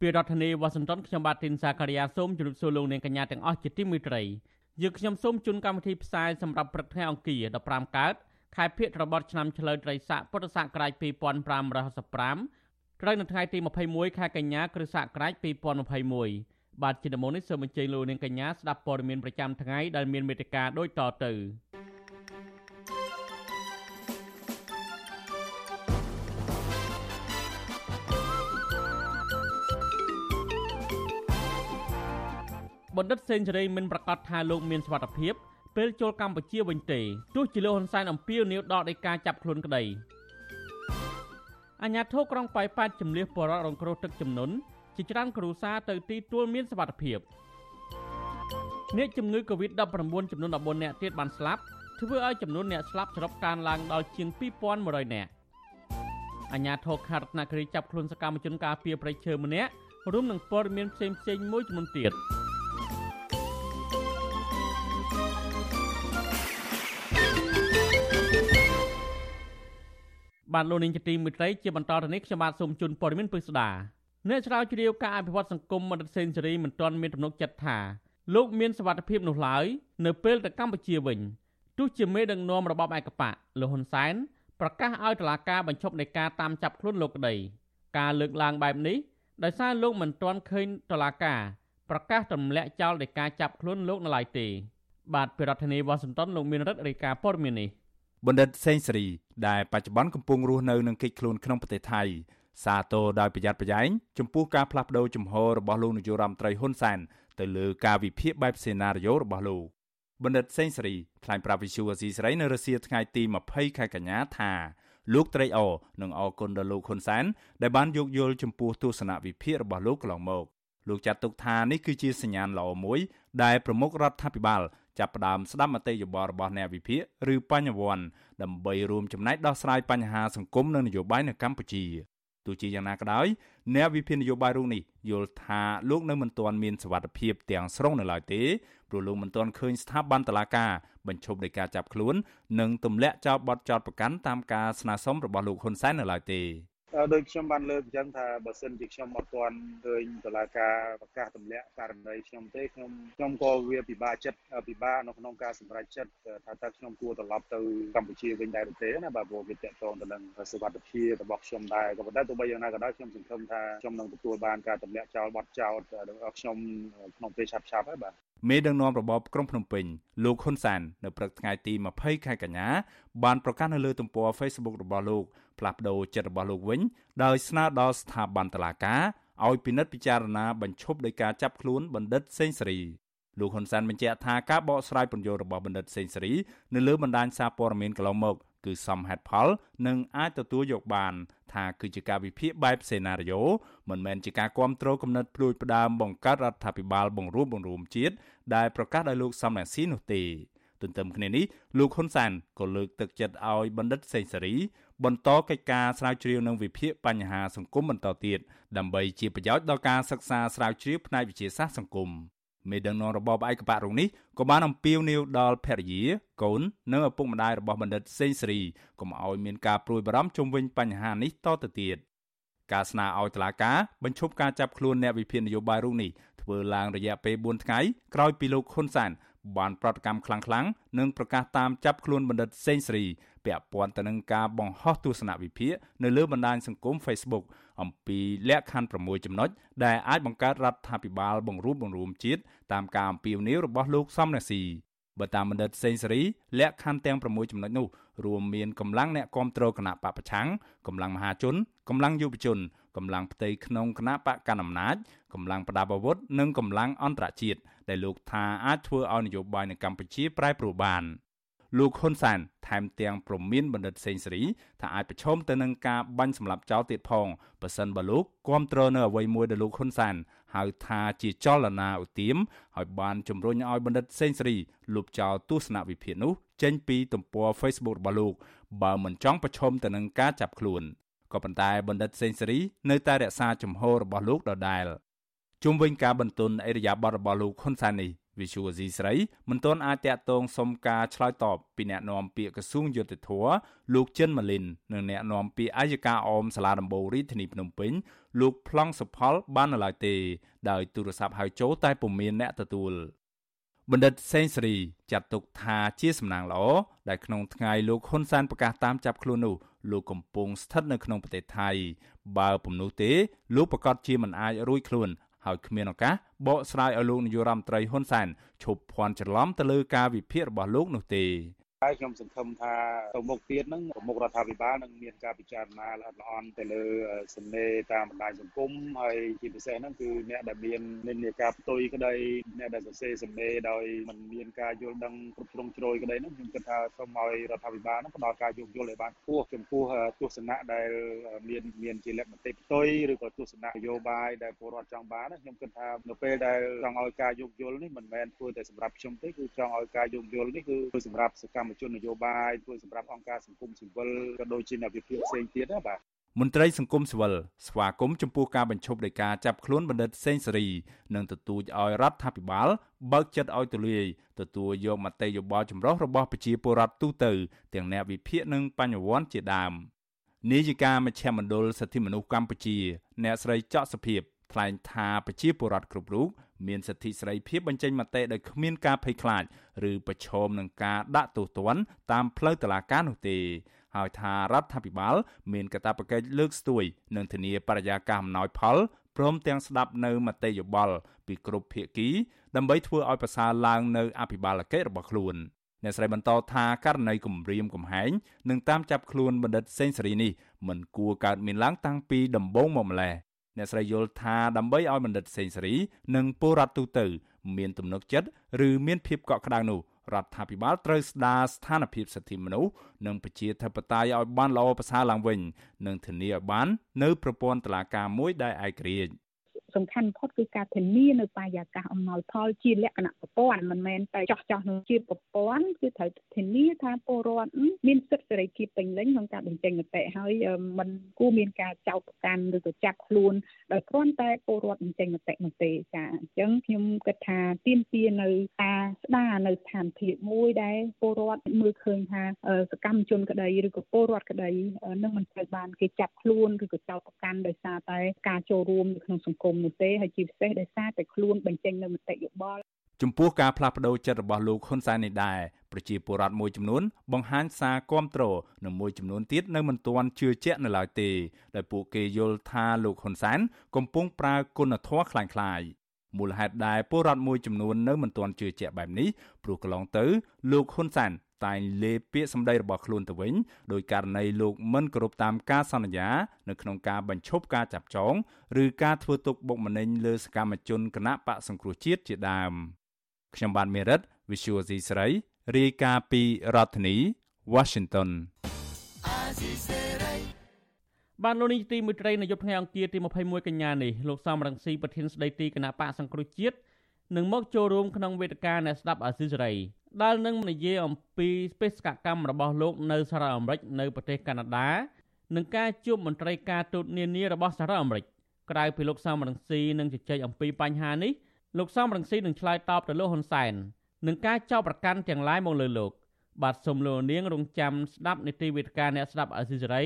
ពីរដ្ឋធានីវ៉ាស៊ីនតោនខ្ញុំបាទទីនសាការីយ៉ាសូមជម្រាបសួរលោកអ្នកកញ្ញាទាំងអស់ជាទីមេត្រីយើងខ្ញុំសូមជូនកម្មវិធីផ្សាយសម្រាប់ព្រឹកថ្ងៃអង្គារ15កើតខែភៀករបត់ឆ្នាំឆ្លូវត្រីស័កពុទ្ធសករាជ2565ត្រូវនៅថ្ងៃទី21ខែកញ្ញាគ្រិស្តសករាជ2021បាទជាដំណនេះសូមអញ្ជើញលោកអ្នកកញ្ញាស្ដាប់ព័ត៌មានប្រចាំថ្ងៃដែលមានមេត្តាដូចតទៅ បណ្ឌិតសេនស៊ូរីមិនប្រកាសថាលោកមានសុវត្ថិភាពពេលចូលកម្ពុជាវិញទេទោះជាលោកហ៊ុនសែនអំពាវនាវដល់ដីកាចាប់ខ្លួនក្តីអាញាធរក្រុងប៉ោយប៉ែតជំនះបរិវត្តរងគ្រោះទឹកជំនន់ជាច្រើនគ្រួសារទៅទីទួលមានសុវត្ថិភាពអ្នកជំងឺ Covid-19 ចំនួន14នាក់ទៀតបានស្លាប់ធ្វើឲ្យចំនួនអ្នកស្លាប់សរុបកើនឡើងដល់ជាង2100នាក់អាញាធរខេត្តរតនគិរីចាប់ខ្លួនសកម្មជនការពារប្រៃឈើម្នាក់រួមនឹងព័ត៌មានផ្សេងៗមួយចំនួនទៀត។ បាទលោកនាងជាទីមេត្រីជាបន្តទៅនេះខ្ញុំបាទសូមជូនព័ត៌មានពិស្ដាអ្នកស្រាវជ្រាវការអភិវឌ្ឍសង្គមមន្តសេនស៊ូរីមិនទាន់មានទំនុកចិត្តថាលោកមានសវត្ថភាពនោះឡើយនៅពេលទៅកម្ពុជាវិញទោះជាមេដឹកនាំរបបឯកបកលោកហ៊ុនសែនប្រកាសឲ្យតុលាការបញ្ឈប់នៃការតាមចាប់ខ្លួនលោកក្តីការលើកឡើងបែបនេះដោយសារលោកមិនទាន់ឃើញតុលាការប្រកាសទម្លាក់ចោលនៃការចាប់ខ្លួនលោកនៅឡើយទេបាទពីរដ្ឋធានីវ៉ាស៊ីនតោនលោកមានរដ្ឋរាយការណ៍ព័ត៌មាននេះ បណ្ឌិតសេងសេរីដែលបច្ចុប្បន្នកំពុងរស់នៅនឹងកិច្ចខ្លួនក្នុងប្រទេសថៃសាទរដោយប្រយ័ត្នប្រយែងចំពោះការផ្លាស់ប្តូរជំហររបស់លោកនាយករដ្ឋមន្ត្រីហ៊ុនសែនទៅលើការវិភាគបែបសេណារីយ៉ូរបស់លោកបណ្ឌិតសេងសេរីថ្លែងប្រាប់វិសុវអាស៊ីសេរីនៅរសៀលថ្ងៃទី20ខែកញ្ញាថាលោកត្រេកអរនិងអរគុណដល់លោកហ៊ុនសែនដែលបានយោគយល់ចំពោះទស្សនវិភាគរបស់លោកកន្លងមកលោកចាត់ទុកថានេះគឺជាសញ្ញាណល្អមួយដែលប្រមុខរដ្ឋាភិបាល ចាប់ផ្ដើមស្ដាប់មតិយោបល់របស់អ្នកវិភាគឬបញ្ញវន្តដើម្បីរួមចំណែកដោះស្រាយបញ្ហាសង្គមនិងនយោបាយនៅកម្ពុជាទោះជាយ៉ាងណាក៏ដោយអ្នកវិភាគនយោបាយរូបនេះយល់ថាលោកនៅមិនទាន់មានសវត្ថភាពទាំងស្រុងនៅឡើយទេព្រោះលោកមិនទាន់ឃើញស្ថាប័នតុលាការបញ្ឈប់នៃការចាប់ខ្លួន និងទម្លាក់ចោលបទចោទប្រកាន់តាមការស្នើសុំរបស់លោកហ៊ុនសែននៅឡើយទេ ដោយខ្ញុំបានលើកអញ្ចឹងថាបើសិនជាខ្ញុំអត់ទាន់ឃើញតុលាការប្រកាសទម្លាក់ករណីខ្ញុំទេខ្ញុំខ្ញុំក៏វាពិបាកចិត្តពិបាកនៅក្នុងការសម្រេចចិត្តថាតើខ្ញុំគួរត្រឡប់ទៅកម្ពុជាវិញដែរឬទេណាបាទព្រោះវាតកតងទៅនឹងសុវត្ថិភាពរបស់ខ្ញុំដែរក៏ប៉ុន្តែទោះបីយ៉ាងណាក៏ដោយខ្ញុំសង្ឃឹមថាខ្ញុំនឹងទទួលបានការទម្លាក់ចោលបទចោទរបស់ខ្ញុំក្នុងពេលឆាប់ៗហើយបាទមេដឹកនាំរបបក្រុងភ្នំពេញលោកហ៊ុនសាន នៅព្រឹកថ្ងៃទី20ខែកញ្ញាបានប្រកាសនៅលើទំព័រ Facebook របស់លោក ផ្លាស់ប្តូរចិត្តរបស់លោកវិញដោយស្នើដល់ស្ថាប័នតុលាការឲ្យពិនិត្យពិចារណាបញ្ឈប់ដោយការចាប់ខ្លួនបណ្ឌិតសេងសេរីលោកហ៊ុនសែនបញ្ជាក់ថាការបកស្រាយពន្យល់របស់បណ្ឌិតសេងសេរីនៅលើបណ្ដាញសារព័ត៌មានកន្លងមកគឺសមហេតុផលនិងអាចទទួលយកបាន ថាគឺជាការវិភាគបែបសេណារីយ៉ូមិនមែនជាការគ្រប់គ្រងគំនិតភ្លួចផ្ដើមបង្កើតរដ្ឋាភិបាលបង្រួបបង្រួមជាតិដែលប្រកាសដោយលោកសំរងស៊ីនោះទេទន្ទឹមគ្នានេះលោកហ៊ុនសានក៏លើកទឹកចិត្តឲ្យបណ្ឌិតសេងសេរី បន្តកិច្ចការស្រាវជ្រាវនិងវិភាគបញ្ហាសង្គមបន្តទៀតដើម្បីជាប្រយោជន៍ដល់ការសិក្សាស្រាវជ្រាវផ្នែកវិទ្យាសាស្ត្រសង្គមមេដឹកនាំរបបឯកបៈរុងនេះក៏បានអំពាវនាវដល់ភរិយា កូននិងឪពុកម្ដាយរបស់បណ្ឌិតសេងសេរីកុំឲ្យមានការព្រួយបារម្ភជុំវិញបញ្ហានេះតទៅទៀតការស្នើឲ្យតុលាការបញ្ឈប់ការចាប់ខ្លួនអ្នកវិភាគនយោបាយរុងនេះធ្វើឡើងរយៈពេល4ថ្ងៃក្រោយពីលោកហ៊ុនសែន បានប្រតិកម្មខ្លាំងៗនិងប្រកាសតាមចាប់ខ្លួនបណ្ឌិតសេងសេរីពាក់ព័ន្ធទៅនឹងការបង្ហោះទស្សនវិភាគនៅលើបណ្ដាញសង្គម Facebook អំពីលក្ខខណ្ឌ6ចំណុចដែលអាចបង្កើតរដ្ឋាភិបាលបង្រួបបង្រួមជាតិតាមការអំពាវនាវរបស់លោកសំរងស៊ីបើតាមបណ្ឌិតសេងសេរីលក្ខខណ្ឌទាំង6ចំណុចនោះរួមមានកម្លាំងអ្នកគ្រប់គ្រងគណៈបពប្រឆាំងកម្លាំងមហាជនកម្លាំងយុវជនកម្លាំងផ្ទៃក្នុងគណៈបកកណ្ដាលអំណាចកម្លាំងប្រដាប់អាវុធនិងកម្លាំងអន្តរជាតិ ដែលលោកថាអាចធ្វើឲ្យនយោបាយនៅកម្ពុជាប្រែប្រួលបានលោកហ៊ុនសានថែមទាំងប្រមានបណ្ឌិតសេងសេរីថាអាចប្រឈមទៅនឹងការបាញ់សម្លាប់ចោលទៀតផងប៉ះសិនបើលោកគ្រប់គ្រងនៅអ្វីមួយដែលលោកហ៊ុនសានហៅថាជាចលនាឧទាមហើយបានជំរុញឲ្យបណ្ឌិតសេងសេរីលុបចោលទស្សនវិភាគនោះចេញពីទំព័រ Facebook របស់លោកបើមិនចង់ប្រឈមទៅនឹងការចាប់ខ្លួនក៏ប៉ុន្តែបណ្ឌិតសេងសេរីនៅតែរក្សាជំហររបស់លោកដដែល ជុំវិញការបន្ទន់អេរយាប័តរបស់លោកហ៊ុនសែននេះវិសុវស៊ីស្រីមិនទាន់អាចតាក់ទងសុំការឆ្លើយតបពីអ្នកនាំពាក្យក្រសួងយុតិធម៌លោកចិនម៉ាលីននិងអ្នកនាំពាក្យអាយកាអមសាលាដំបូងរាជធានីភ្នំពេញលោកប្លង់សុផលបាននៅឡើយទេ ដោយទូរស័ព្ទហៅចូលតែពុំមានអ្នកទទួលបណ្ឌិតសេងសេរីចាត់ទុកថាជាសំណាងល្អដែលក្នុងថ្ងៃលោកហ៊ុនសែនប្រកាសតាមចាប់ខ្លួននោះលោកកំពុងស្ថិតនៅក្នុងប្រទេសថៃបើពុំនោះទេលោកប្រកាសជាមិនអាចរួចខ្លួន ហើយគ្មានឱកាសបកស្រាយឲ្យលោកនាយករដ្ឋមន្ត្រីហ៊ុនសែនឈប់ភ័ន្តច្រឡំទៅលើការវិភាគរបស់លោកនោះទេ ហើយខ្ញុំសង្ឃឹមថាទៅមុខទៀតហ្នឹងប្រមុខរដ្ឋាភិបាលនឹងមានការពិចារណាល្អិតល្អន់ទៅលើសំណេរតាមបណ្ដាញសង្គមហើយជាពិសេសហ្នឹងគឺអ្នកដែលមាននិន្នាការផ្ទុយក្តីអ្នកដែលសរសេរសំណេរដោយមិនមានការយល់ដឹងគ្រប់ជ្រុងជ្រោយក្តីហ្នឹងខ្ញុំគិតថាសូមឲ្យរដ្ឋាភិបាលហ្នឹងផ្ដល់ការយោគយល់ឲ្យបានខ្ពស់ចំពោះទស្សនៈដែលមានមានជាលក្ខណៈផ្ទុយឬក៏ទស្សនៈនយោបាយដែលពលរដ្ឋចង់បានខ្ញុំគិតថានៅពេលដែលចង់ឲ្យការយោគយល់នេះមិនមែនធ្វើតែសម្រាប់ខ្ញុំទេគឺចង់ឲ្យការយោគយល់នេះគឺសម្រាប់សកម្មជននយោបាយធ្វើសម្រាប់អង្គការសង្គមស៊ីវិលក៏ដូចជាអ្នកវិភាគផ្សេងទៀតណាបាទមន្ត្រីសង្គមស៊ីវិលស្វាគមន៍ចំពោះការបញ្ឈប់ដោយការចាប់ខ្លួនបណ្ឌិតសេងសេរីនិងទទូចឲ្យរដ្ឋាភិបាលបើកចិត្តឲ្យទូលាយទទួលយកមតិយោបល់ចម្រុះរបស់ប្រជាពលរដ្ឋទូទៅទាំងអ្នកវិភាគនិងបញ្ញវន្តជាដើមនាយិកាមជ្ឈមណ្ឌលសិទ្ធិមនុស្សកម្ពុជា អ្នកស្រីចော့សុភាពថ្លែងថាប្រជាពលរដ្ឋគ្រប់រូប មានសិទ្ធិសេរីភាពបញ្ចេញមតិដោយគ្មានការភ័យខ្លាចឬប្រឈមនឹងការដាក់ទោសទណ្ឌតាមផ្លូវតុលាការនោះទេហើយថារដ្ឋាភិបាល មានកាតព្វកិច្ចលើកស្ទួយនិងធានាបរិយាកាសអំណោយផលព្រមទាំងស្ដាប់នៅមតិយោបល់ពីគ្រប់ភាគីដើម្បីធ្វើឲ្យប្រសើរឡើងនៅអភិបាលកិច្ចរបស់ខ្លួនអ្នកស្រីបន្តថាករណីគម្រាមកំហែងនិងតាមចាប់ខ្លួនបណ្ឌិតសេងសេរីនេះមិនគួរកើតមានឡើងតាំងពីដំបូងមកម្ល៉េះ អ្នកស្រីយល់ថាដើម្បីឲ្យបណ្ឌិតសេងសេរី និងពលរដ្ឋទូទៅ មានទំនុកចិត្តឬមានភាពកក់ក្ដៅនោះរដ្ឋាភិបាលត្រូវស្ដារស្ថានភាពសិទ្ធិមនុស្សនិងប្រជាធិបតេយ្យឲ្យបានល្អប្រសើរឡើងវិញ និងធានាឲ្យបាន នៅប្រព័ន្ធតុលាការមួយដែលឯករាជ្យ សំខាន់បំផុតគឺការធានានៅបរិយាកាសអំណោយផលជាលក្ខណៈប្រព័ន្ធមិនមែនតែចោះចោះនឹងជាប្រព័ន្ធគឺត្រូវធានាថាពលរដ្ឋមានសិទ្ធិសេរីភាពពេញលេញក្នុងការបញ្ចេញមតិហើយมันគួរមានការចោទប្រកាន់ឬក៏ចាប់ខ្លួនដោយគ្រាន់តែពលរដ្ឋបញ្ចេញមតិនោះទេចាអញ្ចឹងខ្ញុំគិតថាទៀមទានៅការស្ដារនៅស្ថានភាពមួយដែលពលរដ្ឋមើលឃើញថាសកម្មជនក្តីឬក៏ពលរដ្ឋក្តីនឹងមិនត្រូវបានគេចាប់ខ្លួនឬក៏ចោទប្រកាន់ដោយសារតែការចូលរួមនៅក្នុងសង្គមនោះទេហើយជាពិសេសដោយសារតែខ្លួនបញ្ចេញនៅមតិយោបល់ចំពោះការផ្លាស់ប្តូរចិត្តរបស់លោកហ៊ុនសែននេះដែរប្រជាពលរដ្ឋមួយចំនួនបង្ហាញសារគាំទ្រនិងមួយចំនួនទៀតនៅមិនទាន់ជឿជាក់នៅឡើយទេដោយពួកគេយល់ថាលោកហ៊ុនសែនកំពុងប្រើគុណធម៌ខ្លាំងខ្លាយមូលហេតុដែលពលរដ្ឋមួយចំនួននៅមិនទាន់ជឿជាក់បែបនេះព្រោះកន្លងទៅលោកហ៊ុនសែន តែងលេបពាក្យសម្ដីរបស់ខ្លួនទៅវិញដោយករណីលោកមិនគោរពតាមការសន្យានៅក្នុងការបញ្ឈប់ការចាប់ចងឬការធ្វើទុកបុកម្នេញលើសកម្មជនគណៈបកសង្គ្រោះជាតិជាដើមខ្ញុំបានមេរិត Visual C ស្រីរាយការណ៍ពីរដ្ឋធានី Washington បានលោកនេះទីមួយត្រីនៅយប់ថ្ងៃអង្គារទី21កញ្ញានេះលោកសំរងស៊ីប្រធានស្ដីទីគណៈបកសង្គ្រោះជាតិនឹងមកចូលរួមក្នុងវេទិកាអ្នកស្ដាប់អាស៊ីសេរីដែលនឹងនិយាយអំពីបេសកកម្មរបស់លោកនៅសហរដ្ឋអាមេរិកនៅប្រទេសកាណាដានិងការជួបមន្ត្រីការទូតនានារបស់សហរដ្ឋអាមេរិកក្រៅពីលោកសំរងស៊ីនឹងជជែកអំពីបញ្ហានេះលោកសំរងស៊ីនឹងឆ្លើយតបទៅលោកហ៊ុនសែននឹងការចោទប្រកាន់ទាំងឡាយមកលើលោក បាទសូមលោកនាងរងចាំស្ដាប់នីតិវិទ្យាអ្នកស្ដាប់អាស៊ីសេរី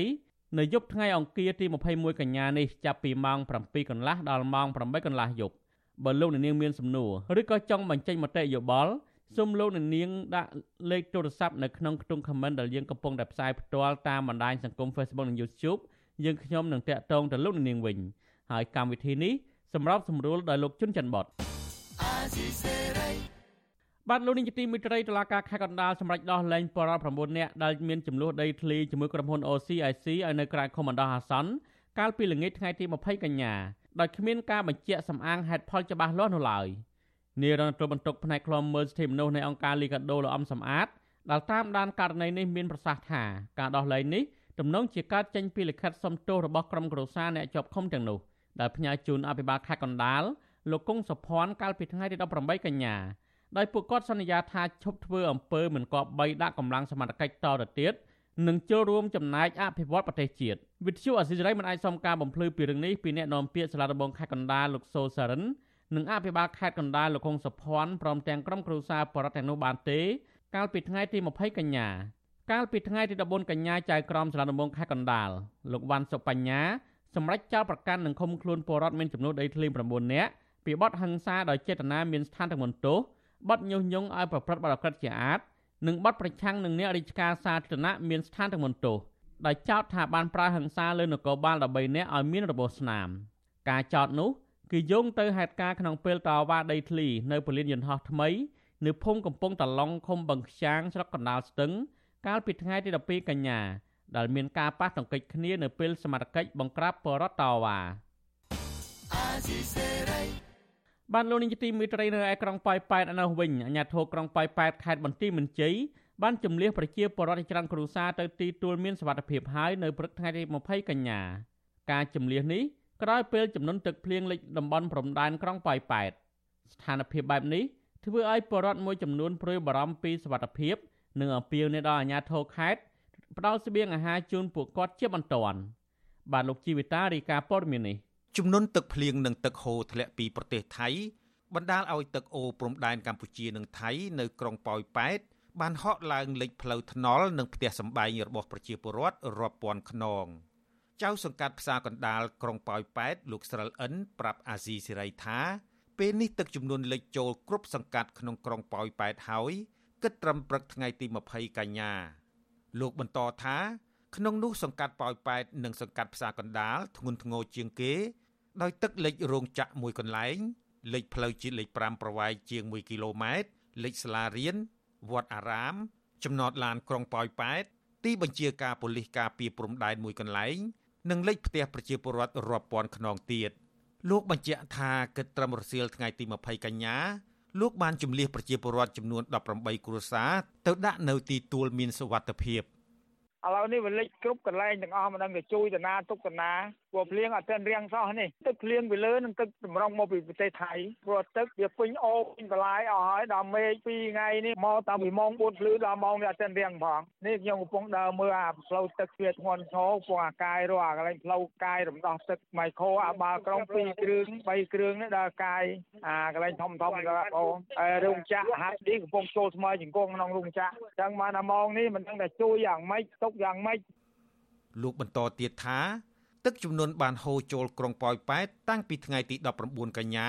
នៅយប់ថ្ងៃអង្គារទី21កញ្ញានេះចាប់ពីម៉ោង7កន្លះដល់ម៉ោង8កន្លះយប់បើលោកនាងមានសំណួរឬក៏ចង់បញ្ចេញមតិយោបល់ សូមលោកនាងដាក់លេខទូរស័ព្ទនៅក្នុងខ្ទង់ comment ដែលយើងកំពុងតែផ្សាយផ្ទាល់តាមបណ្ដាញសង្គម Facebook និង YouTube យើងខ្ញុំនឹងតាក់ទងទៅលោកនាងវិញហើយកម្មវិធីនេះសម្រាប់សម្រួលដោយលោកជុនច័ន្ទបតបាទលោកនាងជាទីមេត្រីតុលាការខេត្តកណ្ដាលសម្រេចដោះលែងបរិបទ9នាក់ដែលមានចំនួនដីធ្លីជាមួយក្រុមហ៊ុន OCIC ឲ្យនៅក្រៅខុំបណ្ដោះអាសន្នកាលពីល្ងាចថ្ងៃទី20កញ្ញាដោយគ្មានការបញ្ជាក់សម្អាងហេតុផលច្បាស់លាស់នោះឡើយ នាយរដ្ឋមន្ត្រីបន្ទុកផ្នែកខ្លំមើលសិទ្ធិមនុស្សនៃអង្គការលីកាដូលោកអំសំអាតដែលតាមដានករណីនេះមានប្រសាសន៍ថាការដោះលែងនេះទំនងជាកើតចេញពីលិខិតសុំទោសរបស់ក្រុមគ្រួសារអ្នកជាប់ឃុំទាំងនោះដែលផ្ញើជូនអភិបាលខេត្តកណ្ដាលលោកកុងសុភ័ណ្ឌកាលពីថ្ងៃទី18កញ្ញាដោយពួកគាត់សន្យាថាឈប់ធ្វើអំពើមិនគប្បីដាក់កម្លាំងសមត្ថកិច្ចតទៅទៀតនិងចូលរួមចំណែកអភិវឌ្ឍប្រទេសជាតិវិទ្យុអសិរ័យមិនអាចសុំការបំភ្លឺពីរឿងនេះពីអ្នកនាំពាក្យសាលាដំបងខេត្តកណ្ដាលលោកសូសារិន និងអភិបាលខេត្តកណ្ដាលលោកកុងសុភ័ណ្ឌព្រមទាំងក្រុមគ្រួសារបរដ្ឋទាំងនោះបានទេ កាលពីថ្ងៃទី20កញ្ញាកាលពីថ្ងៃទី14កញ្ញាចៅក្រមសាលាដំបងខេត្តកណ្ដាលលោកវ៉ាន់សុបញ្ញាសម្រាប់ចោលប្រកាន់និងឃុំខ្លួនពលរដ្ឋមានចំនួនដីធ្លី9នាក់ពីបទហិង្សាដោយចេតនាមានស្ថានទម្ងន់ទោសបទញុះញង់ឲ្យប្រព្រឹត្តបទអក្រិតជាអាតនិងបទប្រឆាំងនឹងអ្នករាជការសាធារណៈមានស្ថានទម្ងន់ទោសដោយចោទថាបានប្រើហិង្សាលើនគរបាល13នាក់ឲ្យមានរបួសស្នាមការចោទនោះ គឺយោងទៅហេតុការណ៍ក្នុងពេលតវ៉ាដីធ្លីនៅពលានយន្តហោះថ្មីនៅភូមិកំពង់តឡុងឃុំបឹងខ្យាងស្រុកកណ្ដាលស្ទឹង កាលពីថ្ងៃទី12កញ្ញាដែលមានការប៉ះទង្គិចគ្នានៅពេលសមត្ថកិច្ចបង្ក្រាបបរតតវ៉ាបានលោកនាយកទីមេត្រីនៅឯក្រុងប៉ោយប៉ែតនៅវិញអាជ្ញាធរក្រុងប៉ោយប៉ែតខេត្តបន្ទាយមានជ័យបានជំលះប្រជាពលរដ្ឋច្រើនគ្រួសារទៅទីទួលមានសុវត្ថិភាពហើយនៅព្រឹកថ្ងៃទី20កញ្ញាការជំលះនេះ ក្រោយពេលចំនួនទឹកភ្លៀងលិចតំបន់ព្រំដែនក្រុងប៉ោយប៉ែតស្ថានភាពបែបនេះធ្វើឲ្យពលរដ្ឋមួយចំនួនព្រួយបារម្ភពីសុវត្ថិភាពនិងអំពាវនាវដល់អាជ្ញាធរខេត្តផ្ដល់ស្បៀងអាហារជូនពួកគាត់ជាបន្ទាន់បាទលោកជីវិតារីកាព័រមាននេះចំនួនទឹកភ្លៀងនិងទឹកហូរធ្លាក់ពីប្រទេសថៃបណ្ដាលឲ្យទឹកអូរព្រំដែនកម្ពុជានិងថៃនៅក្រុងប៉ោយប៉ែតបានហក់ឡើងលេចផ្លូវថ្នល់និងផ្ទះសម្បែងរបស់ប្រជាពលរដ្ឋរាប់ពាន់ខ្នង ចៅសង្កាត់ផ្សារកណ្ដាលក្រុងប៉ោយប៉ែតលោកស្រិលអិនប្រាប់អាស៊ីសេរីថាពេលនេះទឹកចំនួនលិចចូលគ្រប់សង្កាត់ក្នុងក្រុងប៉ោយប៉ែតហើយគិតត្រឹមព្រឹកថ្ងៃទី20កញ្ញាលោកបន្តថាក្នុងនោះសង្កាត់ប៉ោយប៉ែតនិងសង្កាត់ផ្សារកណ្ដាលធ្ងន់ធ្ងរជាងគេ ដោយទឹកលិចរោងចក្រមួយកន្លែងលេខផ្លូវជាតិលេខ5ប្រវែងជាង1គីឡូម៉ែត្រលេខសាលារៀនវត្តអារាម ចំណតឡានក្រុងប៉ោយប៉ែតទីបញ្ជាការប៉ូលីសការពារព្រំដែនមួយកន្លែង និងលេខផ្ទះប្រជាពលរដ្ឋរាប់ពាន់ខ្នងទៀតលោកបញ្ជាក់ថាគិតត្រឹមរសៀលថ្ងៃទី20កញ្ញាលោកបានជំលះប្រជាពលរដ្ឋចំនួន18គ្រួសារទៅដាក់នៅទីទួលមានសុវត្ថិភាព។ឥឡូវនេះវាលិចគ្រប់កន្លែងទាំងអស់មិនដឹងទៅជួយតាណាទុកតាណា ព្រោះភ្លៀងអត់ទាន់រៀងសោះនេះទឹកភ្លៀងពីលើនឹងទឹកតម្រង់មកពីប្រទេសថៃព្រោះទឹកវាពេញអូពេញបន្លាយអស់ហើយដល់មេឃពីរថ្ងៃនេះមកតាំងពីម៉ោង4ភ្លឺដល់ម៉ោងនេះអត់ទាន់រៀងផងនេះខ្ញុំកំពុងដើរមើលអាផ្លូវទឹកវាធ្ងន់ធ្ងរពងអាកាយរស់អាកន្លែងផ្លូវកាយរំដោះទឹកម៉ៃខូអាបាល់ក្រុង2គ្រឿង3គ្រឿងនេះដល់កាយអាកន្លែងធំធំដល់អូរោងចក្រហាត់ឌីកំពុងចូលស្មើជង្គង់ក្នុងរោងចក្រចឹងមកដល់ម៉ោងនេះមិនដឹងតែជួយយ៉ាងម៉េចទុកយ៉ាងម៉េចលោកបន្តទៀតថា ទឹកចំនួនបានហូរចូលក្រុងប៉ោយប៉ែតតាំងពីថ្ងៃទី19កញ្ញា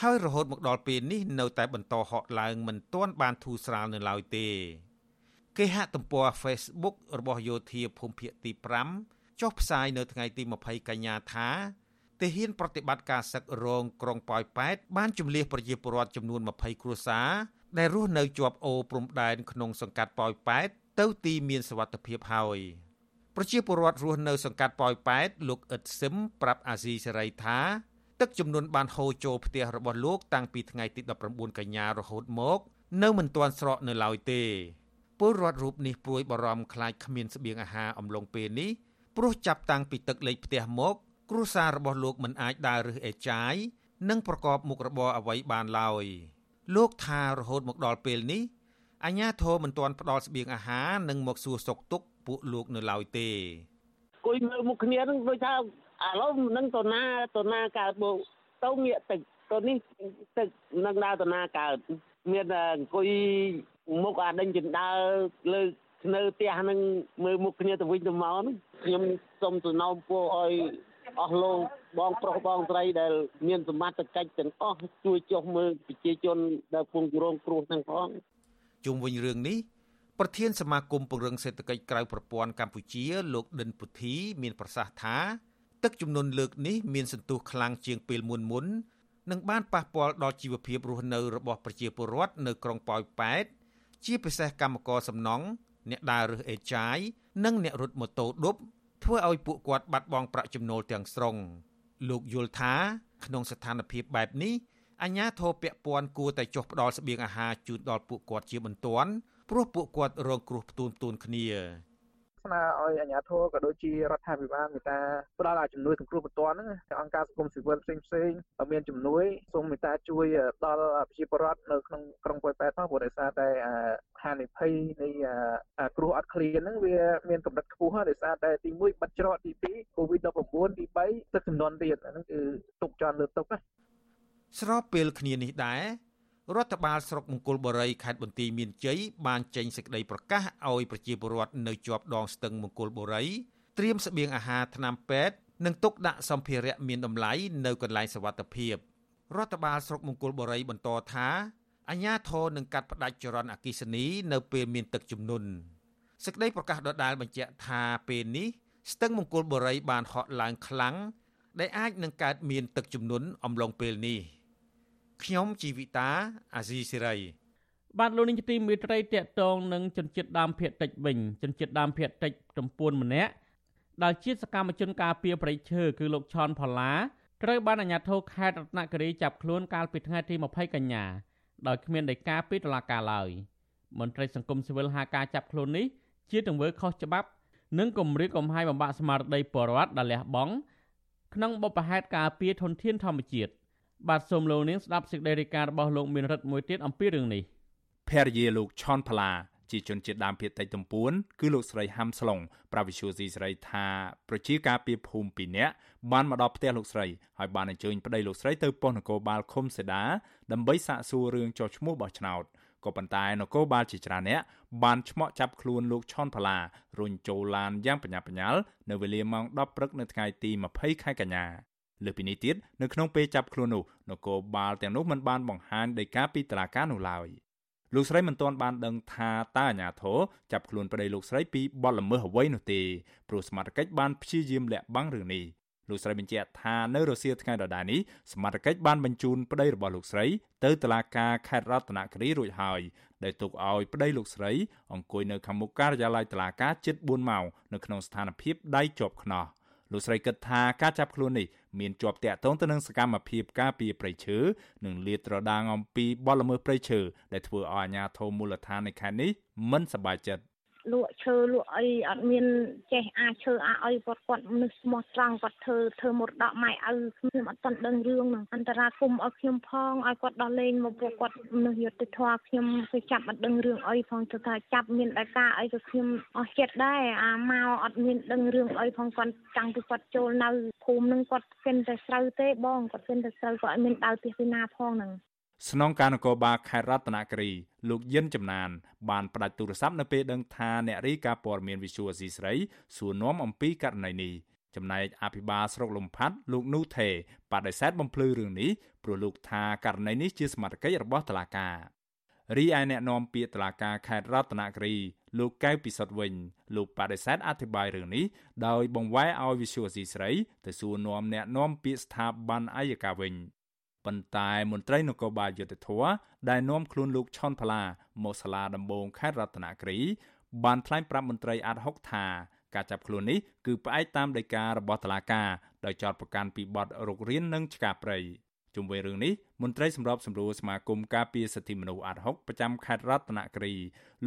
ហើយរហូតមកដល់ពេលនេះនៅតែបន្តហក់ឡើងមិនទាន់បានធូរស្រាលនៅឡើយទេគេហទំព័រ Facebook របស់យោធាភូមិភាគទី5ចុះផ្សាយនៅថ្ងៃទី20កញ្ញាថាទាហានប្រតិបត្តិការសឹករងក្រុងប៉ោយប៉ែតបានជំលះប្រជាពលរដ្ឋចំនួន20គ្រួសារដែលរស់នៅជាប់អូរព្រំដែនក្នុងសង្កាត់ប៉ោយប៉ែតទៅទីមានសវត្ថភាពហើយ ប្រជាពលរដ្ឋរស់នៅសង្កាត់ប៉ោយប៉ែតលោកអ៊ិតសឹមប្រាប់អាស៊ីសេរីថាទឹកចំនួនបានហូរចូលផ្ទះរបស់លោកតាំងពីថ្ងៃទី19កញ្ញារហូតមក នៅមិនទាន់ស្រកនៅឡើយទេពលរដ្ឋរូបនេះព្រួយបារម្ភខ្លាចគ្មានស្បៀងអាហារអំឡុងពេលនេះព្រោះចាប់តាំងពីទឹកលេខផ្ទះមក គ្រួសាររបស់លោកមិនអាចដើររើសអេចាយនិងប្រកបមុខរបរអ្វីបានឡើយលោកថារហូតមកដល់ពេលនេះអាញាធរមិនទាន់ផ្ដល់ស្បៀងអាហារនិងមកសួរសុខទុក្ខ ពួកលោកនៅឡើយទេគួយមើលមុខគ្នានឹងដូចថាឥឡូវនឹងតណាតណាកើតបោទៅងាកទឹកទៅនេះទឹកនឹងដើរតណាកើតមានតែអង្គុយមុខអាដេញចិនដើលើនៅផ្ទះនឹងមើលមុខគ្នាទៅវិញទៅមកខ្ញុំសូមសំណូមពរឲ្យអស់លោកបងប្រុសបងស្រីដែលមានសមត្ថកិច្ចទាំងអស់ជួយចុះមើលប្រជាជនដែលពងរងគ្រោះទាំងផងជុំវិញរឿងនេះ ប្រធានសមាគមពង្រឹងសេដ្ឋកិច្ចក្រៅប្រព័ន្ធកម្ពុជា លោកដិនពុធី មានប្រសាសន៍ថា ទឹកជំនន់លើកនេះមានសន្ទុះខ្លាំងជាងពេលមុនមុននិងបានប៉ះពាល់ដល់ជីវភាពរស់នៅរបស់ប្រជាពលរដ្ឋនៅក្រុងប៉ោយប៉ែតជាពិសេសកម្មករសំណង់អ្នកដើររើសអេចាយនិងអ្នករត់ម៉ូតូឌុបធ្វើឲ្យពួកគាត់បាត់បង់ប្រាក់ចំណូលទាំងស្រុងលោកយល់ថាក្នុងស្ថានភាពបែបនេះអាជ្ញាធរពាក់ព័ន្ធគួរតែចុះផ្ដល់ស្បៀងអាហារជូនដល់ពួកគាត់ជាបន្ទាន់ ព្រោះពួកគាត់រងគ្រោះផ្ទួនផ្ទួនគ្នាស្នើឲ្យអាជ្ញាធរក៏ដូចជារដ្ឋាភិបាលមេត្តាផ្ដល់ជំនួយសង្គ្រោះបន្ទាន់ហ្នឹងអង្គការសង្គមស៊ីវិលផ្សេងផ្សេងមានជំនួយសូមមេត្តាជួយដល់ប្រជាពលរដ្ឋនៅក្នុងក្រុងប៉ោយប៉ែតផងព្រោះដោយសារតែហានិភ័យនៃគ្រោះអត់ឃ្លានហ្នឹងវាមានកម្រិតខ្ពស់ដោយសារតែទី1បាត់ច្រកទី2 COVID-19 ទី3ទឹកចំនួនទៀតហ្នឹងគឺទុកចន់លើទុកណាស្របពេលគ្នានេះដែរ រដ្ឋបាលស្រុកមង្គលបុរីខេត្តបន្ទាយមានជ័យបានចេញសេចក្តីប្រកាសឲ្យប្រជាពលរដ្ឋនៅជាប់ដងស្ទឹងមង្គលបុរីត្រៀមស្បៀងអាហារថ្នាំពេទ្យនិងទុកដាក់សម្ភារៈមានតម្លៃនៅកន្លែងសុវត្ថិភាពរដ្ឋបាលស្រុកមង្គលបុរីបន្តថាអាជ្ញាធរនឹងកាត់ផ្តាច់ចរន្តអគិសនីនៅពេលមានទឹកជំនន់សេចក្តីប្រកាសដដែលបញ្ជាក់ថាពេលនេះស្ទឹងមង្គលបុរីបានហក់ឡើងខ្លាំងដែលអាចនឹងកើតមានទឹកជំនន់អំឡុងពេលនេះ។ ខ្ញុំជីវិតាអាស៊ីសេរីបាទលោកនាងទីមេត្រីតកតងនឹងជនជាតិដើមភាគតិចវិញជនជាតិដើមភាគតិចចំពួនម្នាក់ដែលជាសកម្មជនការពារប្រៃឈើគឺលោកឆនផល្លាត្រូវបានអាជ្ញាធរខេត្តរតនគិរីចាប់ខ្លួនកាលពីថ្ងៃទី20កញ្ញាដោយគ្មានដីកាពីតុលាការឡើយមន្ត្រីសង្គមស៊ីវិលហៅការចាប់ខ្លួននេះជាទង្វើខុសច្បាប់និងគំរាមកំហែងបំផាក់ស្មារតីពលរដ្ឋដែលលះបង់ក្នុងបបផហេតុការពារធនធានធម្មជាតិ បាទសូមលោកនាងស្ដាប់សេចក្តីរាយការណ៍របស់លោកមានរិទ្ធមួយទៀតអំពីរឿងនេះភរិយាលោកឆនផល្លាជាជនជាតិដើមភាគតិចទំពួនគឺលោកស្រីហាំស្លុងប្រាវិសុយស៊ីស្រីថាប្រជាការពីភូមិពីរនាក់បានមកដល់ផ្ទះលោកស្រីហើយបានអញ្ជើញប្តីលោកស្រីទៅប៉ុស្តិ៍នគរបាលឃុំសេដាដើម្បីសាកសួររឿងចោះឈ្មោះបោះឆ្នោតក៏ប៉ុន្តែនគរបាលជាច្រើនអ្នកបានឆ្មក់ចាប់ខ្លួនលោកឆនផល្លារុញចូលឡានយ៉ាងបញ្ញាបញ្ញាល់នៅវេលាម៉ោង10ព្រឹកនៅថ្ងៃទី20ខែកញ្ញា លើពីនេះទៀតនៅក្នុងពេលចាប់ខ្លួននោះនគរបាលទាំងនោះមិនបានបង្ហាញដីកាពីតុលាការនោះឡើយលោកស្រីមិនទាន់បានដឹងថាតើអាជ្ញាធរចាប់ខ្លួនប្តីលោកស្រីពីបទល្មើសអ្វីនោះទេព្រោះសមត្ថកិច្ចបានព្យាយាមលាក់បាំងរឿងនេះលោកស្រីបញ្ជាក់ថានៅរសៀលថ្ងៃដដែលនេះសមត្ថកិច្ចបានបញ្ជូនប្តីរបស់លោកស្រីទៅតុលាការខេត្តរតនគិរីរួចហើយដែលទុកឲ្យប្តីលោកស្រីអង្គុយនៅខាងមុខការិយាល័យតុលាការជិត4ម៉ោងនៅក្នុងស្ថានភាពដៃជាប់ខ្នោះ លោកស្រីគិតថាការចាប់ខ្លួននេះមានជាប់តាក់ទងទៅនឹងសកម្មភាពការពារព្រៃឈើនិងលាតត្រដាងអំពីបទល្មើសព្រៃឈើដែលធ្វើឲ្យអាជ្ញាធរមូលដ្ឋាននៃខេត្តនេះមិនសប្បាយចិត្ត លក់ឈើលក់អីអត់មានចេះអាចឈើអាចអីគាត់គាត់មនុស្សស្មោះត្រង់គាត់ធ្វើធ្វើមរតកម៉ែឪខ្ញុំអត់ទាន់ដឹងរឿងហ្នឹងអន្តរាគមឲ្យខ្ញុំផងឲ្យគាត់ដោះលែងមកពួកគាត់មនុស្សយុទ្ធធម៌ខ្ញុំទៅចាប់អត់ដឹងរឿងអីផងទៅថាចាប់មានតែការអីក៏ខ្ញុំអស់ចិត្តដែរអាមកអត់មានដឹងរឿងអីផងគាត់ចាំងពីគាត់ចូលនៅភូមិហ្នឹងគាត់គិនតែស្រូវទេបងគាត់គិនតែស្រូវគាត់អត់មានដើរទីពីណាផងហ្នឹង ស្នងការនគរបាលខេត្តរតនគិរីលោកយិនចំណាន បានផ្ដាច់ទូរស័ព្ទនៅពេលដឹងថាអ្នករីកាព័ត៌មានវិសុវអសីស្រីសួរនាំអំពីករណីនេះចំណែកអភិបាលស្រុកលំផាត់លោកនូថេបដិសេធបំភ្លឺរឿងនេះព្រោះលោកថាករណីនេះជាសមត្ថកិច្ចរបស់តុលាការរីឯអ្នកនាំពាក្យតុលាការខេត្តរតនគិរីលោកកៅពិសុទ្ធវិញលោកបដិសេធអធិប្បាយរឿងនេះដោយបង្វែរឲ្យវិសុវអសីស្រីទៅសួរនាំអ្នកនាំពាក្យស្ថាប័នអัยការវិញ ប៉ុន្តែមន្ត្រីនគរបាលយុតិធធដែលនាំខ្លួនលោកឆនផល្លាមកសាលាដំបងខេត្តរតនគិរីបានថ្លែងប្រាប់មន្ត្រីអាត់ហុកថាការចាប់ខ្លួននេះគឺផ្អែកតាមដីការបស់តុលាការដោយចោទប្រកាន់ពីបទរុករាននិងឆ្កាព្រៃជុំវិញរឿងនេះមន្ត្រីសម្របសម្រួលសមាគមការពារសិទ្ធិមនុស្សអាត់ហុកប្រចាំខេត្តរតនគិរី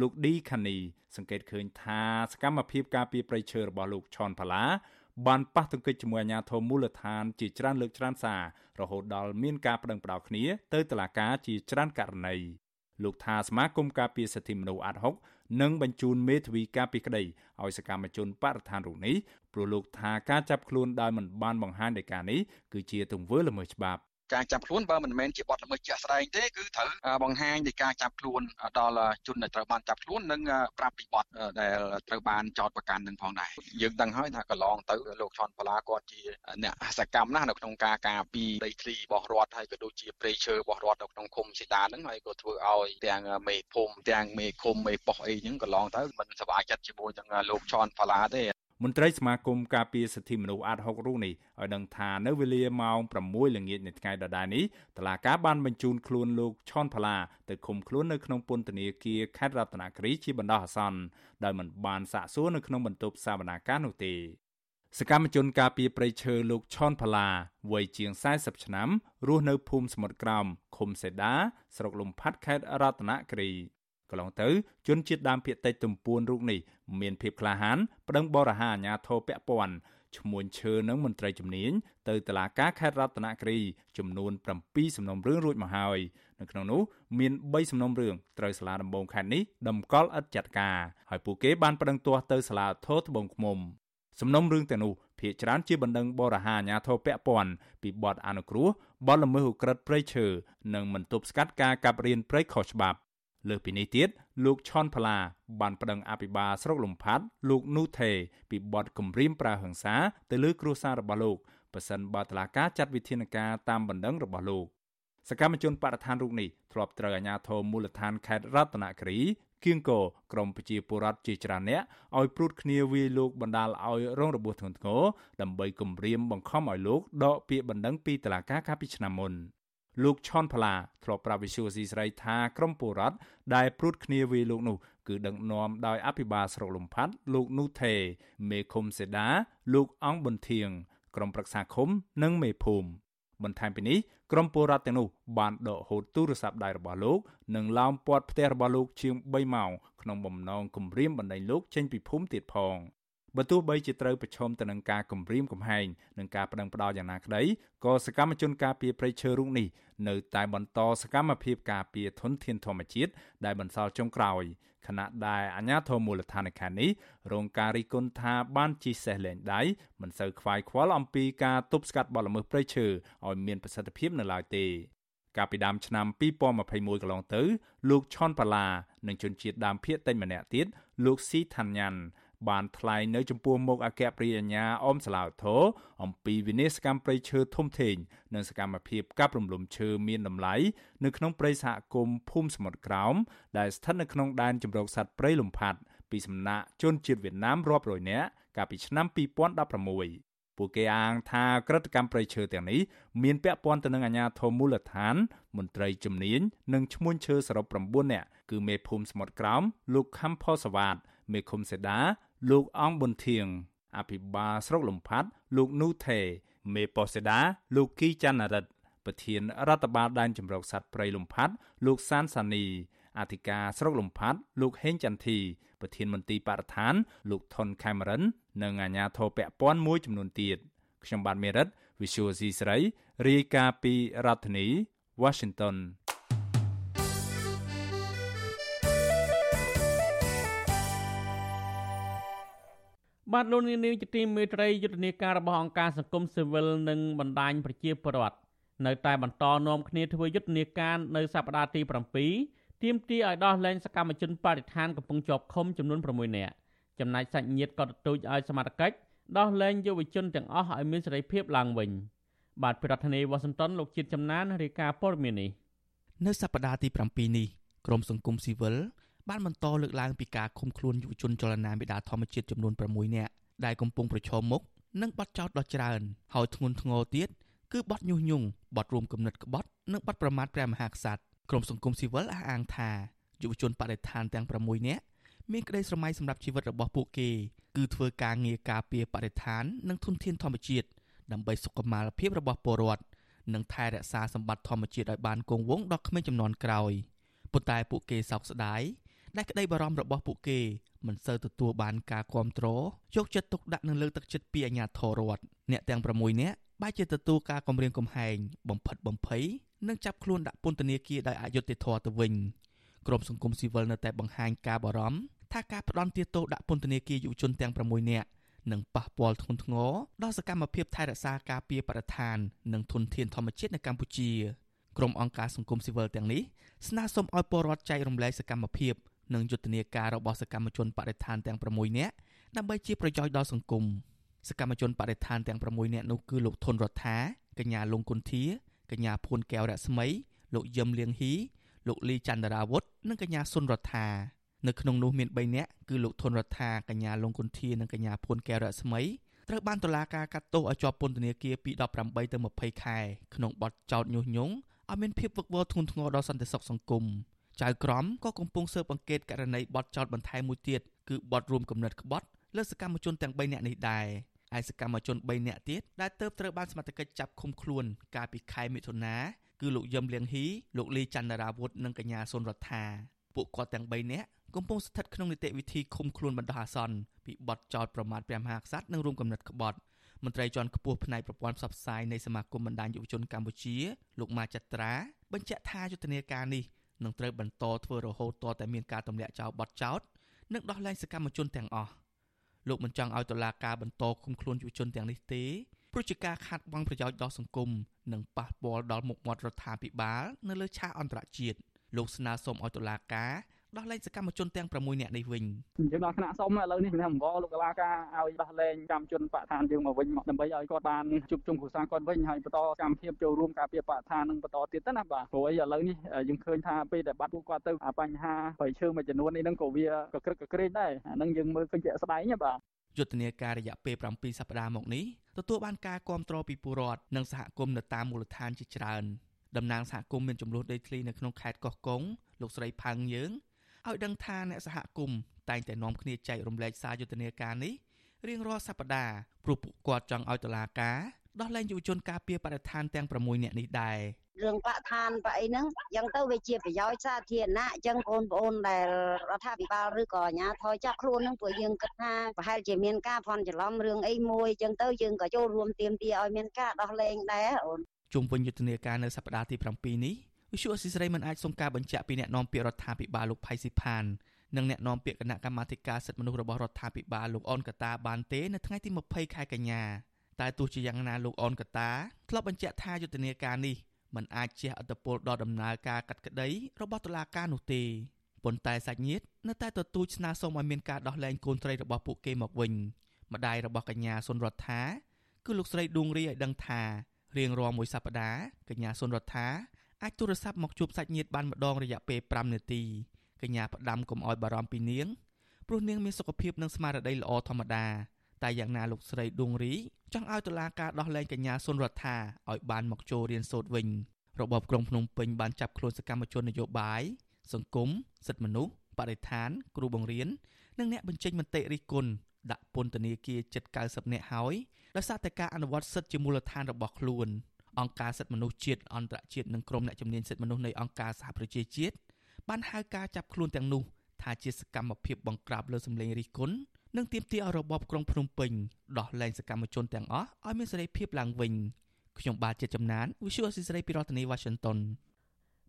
លោកឌីខានីសង្កេតឃើញថាសកម្មភាពការពារព្រៃឈើរបស់លោកឆនផល្លា បានប៉ះទង្គិចជាមួយអាជ្ញាធរមូលដ្ឋានជាច្រើនលើកច្រើនសាររហូតដល់មានការប្តឹងផ្តល់គ្នា ទៅតុលាការជាច្រើនករណីលោកថាសមាគមការពារសិទ្ធិមនុស្សអាត់ហុកនឹងបញ្ជូនមេធាវីការពីក្តីឲ្យសកម្មជនបរិស្ថានរូបនេះព្រោះលោកថាការចាប់ខ្លួនដោយមិនបានបង្ហាញដីកានេះគឺជាទង្វើល្មើសច្បាប់ ការចាប់ខ្លួនបើមិនមែនជាបទល្មើសជាក់ស្ដែងទេគឺត្រូវបង្ហាញពីការចាប់ខ្លួនដល់ជនដែលត្រូវបានចាប់ខ្លួននិងប្រាប់ពីបទដែលត្រូវបានចោទប្រកាន់នឹងផងដែរយើងដឹងហើយថាកន្លងទៅលោកឆនបលាគាត់ជាអ្នកសកម្មណាស់នៅក្នុងការការពីដីធ្លីរបស់រដ្ឋហើយក៏ដូចជាព្រៃឈើរបស់រដ្ឋនៅក្នុងឃុំសេដាហ្នឹងហើយក៏ធ្វើឲ្យទាំងមេភូមិទាំងមេឃុំមេប៉ុស្តិ៍អីហ្នឹងកន្លងទៅមិនសប្បាយចិត្តជាមួយនឹងលោកឆនបលាទេ មន្ត្រីសមាគមការពារសិទ្ធិមនុស្សអាត6រូបនេះឲ្យដឹងថានៅវេលាម៉ោង6ល្ងាចនៃថ្ងៃដដែលនេះតឡាការបានបញ្ជូនខ្លួនលោកឆនផល្លាទៅឃុំខ្លួននៅក្នុងពន្ធនាគារខេត្តរតនគិរីជាបណ្ដោះអាសន្នដោយមិនបានសាកសួរនៅក្នុងបន្ទប់សវនាការនោះទេសកម្មជនការពារព្រៃឈើលោកឆនផល្លាវ័យជាង40ឆ្នាំរស់នៅភូមិសមុទ្រក្រោមឃុំសេដាស្រុកលំផាត់ខេត្តរតនគិរី កន្លងទៅជនជាតិដើមភាគតិចទំពួនរូបនេះមានភាពក្លាហានប្តឹងបរិហាអាញាធរពាក់ព័ន្ធឈ្មោះឈើនឹងមន្ត្រីជំនាញទៅតុលាការខេត្តរតនគិរីចំនួន7សំណុំរឿងរួចមកហើយនៅក្នុងនោះមាន3សំណុំរឿងត្រូវសាលាដំបងខេត្តនេះតម្កល់ឥតចាត់ការហើយពួកគេបានប្តឹងទាស់ទៅសាលាធរត្បូងឃ្មុំសំណុំរឿងទាំងនោះភាគច្រើនជាបណ្ដឹងបរិហាអាញាធរពពាន់ពីបទអនុគ្រោះបទល្មើសឧក្រិដ្ឋព្រៃឈើនិងមិនទប់ស្កាត់ការកាប់រៀនព្រៃខុសច្បាប់ លើសពីនេះទៀតលោកឆនផល្លាបានប្តឹងអភិបាលស្រុកលំផាត់លោកនូថេពីបទគំរាមប្រើហិង្សាទៅលើគ្រួសាររបស់លោកប៉ះសិនបើតឡាការចាត់វិធានការតាមបណ្ដឹងរបស់លោកសកម្មជនបរិស្ថានរូបនេះធ្លាប់ត្រូវអាជ្ញាធរមូលដ្ឋានខេត្តរតនគិរីគៀងកោក្រមប្រជាពលរដ្ឋជាច្រើនអ្នកឲ្យព្រួតគ្នាវាយលោកបណ្ដាលឲ្យរងរបួសធ្ងន់ធ្ងរដើម្បីគំរាមបង្ខំឲ្យលោកដកពាក្យបណ្ដឹងពីតុលាការកាលពីឆ្នាំមុន លោកឆនផល្លាធ្លាប់ប្រាប់វិសុយស៊ីស្រីថាក្រមពលរដ្ឋដែលព្រួតគ្នាវាយលោកនោះគឺដឹកនាំដោយអភិបាលស្រុកលំផាត់លោកនូថេមេឃុំសេដាលោកអង្គប៊ុនធៀងក្រុមប្រឹក្សាឃុំនិងមេភូមិបន្ថែមពីនេះក្រុមពលរដ្ឋទាំងនោះបានដកហូតទូរស័ព្ទដៃរបស់លោកនិងឡោមព័ទ្ធផ្ទះរបស់លោកជាង3ម៉ោងក្នុងបំណងគំរាមបណ្ដេញលោកចេញពីភូមិទៀតផង បើទោះបីជាត្រូវប្រឈមទៅនឹងការគំរាមកំហែងនិងការប្តឹងផ្តល់យ៉ាងណាក្តីក៏សកម្មជនការពារព្រៃឈើរូបនេះនៅតែបន្តសកម្មភាពការពារធនធានធម្មជាតិដែលបន្សល់ចុងក្រោយខណៈដែលអាជ្ញាធរមូលដ្ឋានខេត្តនេះរងការរិះគន់ថាបានជិះសេះលែងដៃមិនសូវខ្វាយខ្វល់អំពីការទប់ស្កាត់បទល្មើសព្រៃឈើឲ្យមានប្រសិទ្ធភាពនៅឡើយទេកាលពីដើមឆ្នាំ2021កន្លងទៅលោកឆនប៉ាឡានិងជនជាតិដើមភាគតិចម្នាក់ទៀតលោកស៊ីថាន់ញ៉ាន់ បានថ្លែងនៅចំពោះមុខអគ្គព្រះអាជ្ញាអមសាឡាវធរអំពីវិនិស្សកម្មព្រៃឈើធំធេងនិងសកម្មភាពកាប់រំលំឈើមានតម្លៃនៅក្នុងព្រៃសហគមន៍ភូមិសមុទ្រក្រោមដែលស្ថិតនៅក្នុងដែនជម្រកសត្វព្រៃលំផាត់ពីសំណាក់ជនជាតិវៀតណាមរាប់រយនាក់កាលពីឆ្នាំ2016ពួកគេអាងថាក្រតកម្មព្រៃឈើទាំងនេះមានពាក់ព័ន្ធទៅនឹងអាជ្ញាធរមូលដ្ឋាន មន្ត្រីជំនាញនិងឈ្មោះឈើសរុប9នាក់គឺមេភូមិសមុទ្រក្រោមលោកខំផសវ៉ាតមេឃុំសេដា លោកអង្គប៊ុនធៀងអភិបាលស្រុកលំផាត់លោកនូថេមេប៉ូសេដាលោកគីច័ន្ទរិទ្ធប្រធានរដ្ឋបាលដែនជម្រកសត្វព្រៃលំផាត់លោកសានសានីអធិការស្រុកលំផាត់លោកហេងចន្ទធីប្រធានមន្ទីរបរិស្ថាន លោកថនខេមរិន និងអាជ្ញាធរពាក់ព័ន្ធមួយចំនួនទៀតខ្ញុំបាទមេរិត Visual C ស្រីរាយការណ៍ពីរដ្ឋធានី Washington បាទលោកនាងជាទីមេត្រីយុទ្ធនាការរបស់អង្គការសង្គមស៊ីវិលនិងបណ្ដាញប្រជាពលរដ្ឋនៅតែបន្តនាំគ្នាធ្វើយុទ្ធនាការនៅសប្តាហ៍ទី7ទាមទារឲ្យដោះលែងសកម្មជនបរិស្ថានកំពុងជាប់ឃុំចំនួន6នាក់ចំណែកសាច់ញាតិក៏ទទូចឲ្យសមត្ថកិច្ចដោះលែងយុវជនទាំងអស់ឲ្យមានសេរីភាពឡើងវិញបាទប្រធានាធិបតីវ៉ាស៊ីនតោនលោកជាតិចំណានរាយការណ៍ព័ត៌មាននេះនៅសប្តាហ៍ទី7នេះក្រមសង្គមស៊ីវិល បានបន្តលើកឡើងពីការឃុំខ្លួនយុវជនចលនាមេដាធម្មជាតិចំនួន6នាក់ដែលកំពុងប្រឈមមុខនឹងបទចោទដ៏ច្រើនហើយធ្ងន់ធ្ងរទៀតគឺបទញុះញង់បទរួមគំនិតក្បត់និងបទប្រមាថព្រះមហាក្សត្រក្រមសង្គមស៊ីវិលអះអាងថាយុវជនបដិឋានទាំង6នាក់មានក្តីស្រមៃសម្រាប់ជីវិតរបស់ពួកគេគឺធ្វើការងារការពារបរិស្ថាននិងធនធានធម្មជាតិដើម្បីសុខុមាលភាពរបស់ពលរដ្ឋនិងថែរក្សាសម្បត្តិធម្មជាតិឲ្យបានគង់វង្សដល់ក្មេងចំនួនក្រោយប៉ុន្តែពួកគេសោកស្ដាយ ដែលក្តីបារម្ភរបស់ពួកគេមិនសូវទទួលបានការគ្រប់គ្រងយកចិត្តទុកដាក់និងលើកទឹកចិត្តពីអាជ្ញាធររដ្ឋអ្នកទាំង6នាក់បែរជាទទួលការគំរាមកំហែងបំផិតបំភ័យនិងចាប់ខ្លួនដាក់ពន្ធនាគារដោយអយុត្តិធម៌ទៅវិញក្រុមសង្គមស៊ីវិលនៅតែបង្ហាញការបារម្ភថាការផ្ដន់ទាទោសដាក់ពន្ធនាគារយុវជនទាំង6នាក់នឹងប៉ះពាល់ធ្ងន់ធ្ងរដល់សកម្មភាពថែរក្សាការពារបរិស្ថាននិងធនធានធម្មជាតិនៅកម្ពុជាក្រុមអង្គការសង្គមស៊ីវិលទាំងនេះស្នើសុំឲ្យពលរដ្ឋចែករំលែកសកម្មភាព និងយុទ្ធនាការរបស់សកម្មជនបរិស្ថានទាំង6នាក់ដើម្បីជាប្រយោជន៍ដល់សង្គមសកម្មជនបរិស្ថានទាំង6នាក់នោះគឺលោកធុនរដ្ឋាកញ្ញាលងគុន្ធាកញ្ញាភួនកែវរស្មី លោកយឹមលៀងហ៊ីលោកលីចន្ទរាវុធនិងកញ្ញាសុនរដ្ឋានៅក្នុងនោះមាន3នាក់គឺលោកធុនរដ្ឋាកញ្ញាលងគុន្ធានិងកញ្ញាភួនកែវរស្មីត្រូវបានតុលាការកាត់ទោសឲ្យជាប់ពន្ធនាគារពី18ទៅ20ខែក្នុងបទចោទញុះញង់ឲ្យមានភាពវឹកវរធ្ងន់ធ្ងរដល់សន្តិសុខសង្គម ចៅក្រមក៏កំពុងស៊ើបអង្កេតករណីបទចោទបន្ថែមមួយទៀតគឺបទរួមគំនិតក្បត់លើសកម្មជនទាំង3នាក់នេះដែរឯសកម្មជន3នាក់ទៀតដែលទៅត្រូវបានសមត្ថកិច្ចចាប់ឃុំខ្លួន កាលពីខែមិថុនាគឺលោកយឹមលៀងហ៊ីលោកលីច័ន្ទរាវុធនិងកញ្ញាសុនរដ្ឋាពួកគាត់ទាំង3នាក់កំពុងស្ថិតក្នុងនីតិវិធីឃុំខ្លួនបណ្ដោះអាសន្នពីបទចោទប្រមាថព្រះមហាក្សត្រនិងរួមគំនិតក្បត់មន្ត្រីជាន់ខ្ពស់ផ្នែកប្រព័ន្ធផ្សព្វផ្សាយនៃសមាគមបណ្ដាញយុវជនកម្ពុជាលោកម៉ាចត្រាបញ្ជាក់ថាយុទ្ធនាការនេះ នឹងត្រូវបន្តធ្វើរហូតទាល់តែមានការទម្លាក់ចោលបទចោទនិងដោះលែងសកម្មជនទាំងអស់លោកមិនចង់ឲ្យតុលាការបន្តឃុំខ្លួនយុវជនទាំងនេះទេព្រោះជាការខាត់បងប្រយោជន៍ដល់សង្គមនិងប៉ះពាល់ដល់មុខមាត់រដ្ឋាភិបាលនៅលើឆាកអន្តរជាតិលោកស្នើសុំឲ្យតុលាការ ដោះលែងសកម្មជនទាំង6នាក់នេះវិញយើងដល់ថ្នាក់សុំឥឡូវនេះខ្ញុំអង្វរលោកកលាការឲ្យដោះលែងកម្មជនបកឋានយើងមកវិញមកដើម្បីឲ្យគាត់បានជួបជុំគ្រួសារគាត់វិញហើយបន្តកម្មភាពចូលរួមការពារបកឋាននឹងបន្តទៀតទៅណាបាទព្រោះអីឥឡូវនេះយើងឃើញថាពេលដែលបាត់ពួកគាត់ទៅបញ្ហាប្រឈើមួយចំនួននេះនឹងក៏វាកក្រឹកកក្រែងដែរអានឹងយើងមើលឃើញជាក់ស្ដែងបាទយុទ្ធនាការរយៈពេល7សប្តាហ៍មកនេះទទួលបានការគាំទ្រពីពលរដ្ឋនិងសហគមន៍នៅតាមមូលដ្ឋានជាច្រើនតំណាងសហគមន៍មានចំនួនដីធ្លីនៅក្នុងខេត្តកោះកុងលោកស្រីផាំងយើង ឲ្យដឹងថាអ្នកសហគមន៍តែងតែនាំគ្នាចែករំលែកសារយុទ្ធនាការនេះរៀងរាល់សប្តាហ៍ព្រោះពួកគាត់ចង់ឲ្យតុលាការដោះលែងយុវជនការពារបរិស្ថានទាំង6នាក់នេះដែររឿងបកឋានបអីហ្នឹងអញ្ចឹងទៅវាជាប្រយោជន៍សាធារណៈអញ្ចឹងបងប្អូនដែលរដ្ឋាភិបាលឬក៏អាជ្ញាធរចាប់ខ្លួនហ្នឹងព្រោះយើងគិតថាប្រហែលជាមានការភ័ន្តច្រឡំរឿងអីមួយអញ្ចឹងទៅយើងក៏ចូលរួមទាមទារឲ្យមានការដោះលែងដែរអូនជុំវិញយុទ្ធនាការនៅសប្តាហ៍ទី7នេះ វិសុអសិសរីមិនអាចសុំការបញ្ជាក់ពីអ្នកនាំពាក្យរដ្ឋាភិបាលលោកផៃស៊ីផាននិងអ្នកនាំពាក្យគណៈកម្មាធិការសិទ្ធិមនុស្សរបស់រដ្ឋាភិបាលលោកអនកតាបានទេនៅថ្ងៃទី20ខែកញ្ញាតែទោះជាយ៉ាងណាលោកអនកតាធ្លាប់បញ្ជាក់ថាយុទ្ធនាការនេះមិនអាចជះឥទ្ធិពលដល់ដំណើរការកាត់ក្តីរបស់តុលាការនោះទេប៉ុន្តែសាច់ញាតិនៅតែទទូចស្នើសុំឲ្យមានការដោះលែងកូនត្រីរបស់ពួកគេមកវិញម្ដាយរបស់កញ្ញាសុនរដ្ឋាគឺលោកស្រីឌួងរីឲ្យដឹងថារៀងរាល់មួយសប្តាហ៍កញ្ញាសុនរដ្ឋា អាចទូរស័ព្ទមកជួបសាច់ញាតិបានម្ដងរយៈពេល5នាទីកញ្ញាផ្ដាំកុំឲ្យបារម្ភពីនាងព្រោះនាងមានសុខភាពនិងស្មារតីល្អធម្មតាតែយ៉ាងណាលោកស្រីឌួងរីចង់ឲ្យតុលាការដោះលែងកញ្ញាសុនរដ្ឋាឲ្យបានមកចូលរៀនសូត្រវិញរបបក្រុងភ្នំពេញបានចាប់ខ្លួនសកម្មជននយោបាយសង្គមសិទ្ធិមនុស្សបរិស្ថាន គ្រូបង្រៀននិងអ្នកបញ្ចេញមតិរិះគន់ដាក់ពន្ធនាគារជិត90នាក់ហើយដោយសារតែការអនុវត្តសិទ្ធិជាមូលដ្ឋានរបស់ខ្លួន អង្គការសិទ្ធិមនុស្សជាតិអន្តរជាតិនិងក្រុមអ្នកជំនាញសិទ្ធិមនុស្សនៃអង្គការសហប្រជាជាតិបានហៅការចាប់ខ្លួនទាំងនោះថាជាសកម្មភាពបង្ក្រាបលើសម្លេងរិះគន់និងទាមទារឲ្យរបបក្រុងភ្នំពេញដោះលែងសកម្មជនទាំងអស់ឲ្យមានសេរីភាពឡើងវិញខ្ញុំបាទជាចំណាន Visual អសិរ័យពីរដ្ឋធានី Washington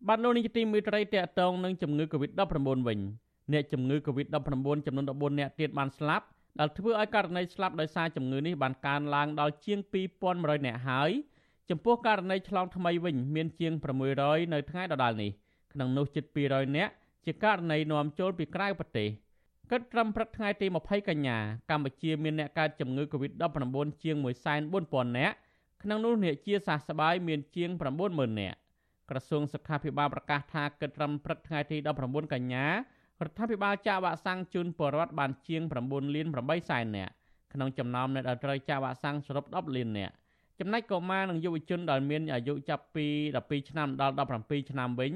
បាទលោកនាយកទីមេត្រីតកតងនឹងជំងឺ Covid-19 វិញអ្នកជំងឺ Covid-19 ចំនួន14អ្នកទៀតបានស្លាប់ដែលធ្វើឲ្យករណីស្លាប់ដោយសារជំងឺនេះបានកើនឡើងដល់ជាង2100អ្នកហើយ ចំពោះករណីឆ្លងថ្មីវិញមានជាង600នៅថ្ងៃដដែលនេះក្នុងនោះជិត200នាក់ជាករណីនាំចូលពីក្រៅប្រទេសគិតត្រឹមព្រឹកថ្ងៃទី20កញ្ញាកម្ពុជាមានអ្នកកើតជំងឺ Covid-19 ជាង140,000នាក់ក្នុងនោះអ្នកជាសះស្បើយមានជាង90,000នាក់ក្រសួងសុខាភិបាលប្រកាសថាគិតត្រឹមព្រឹកថ្ងៃទី19កញ្ញារដ្ឋាភិបាលចាក់វ៉ាក់សាំងជូនពលរដ្ឋបានជាង9លាន8សែននាក់ក្នុងចំណោមអ្នកដែលត្រូវចាក់វ៉ាក់សាំងសរុប10លាននាក់ ចំណែកកុមារនិងយុវជនដែលមានអាយុចាប់ពី12ឆ្នាំដល់17ឆ្នាំវិញ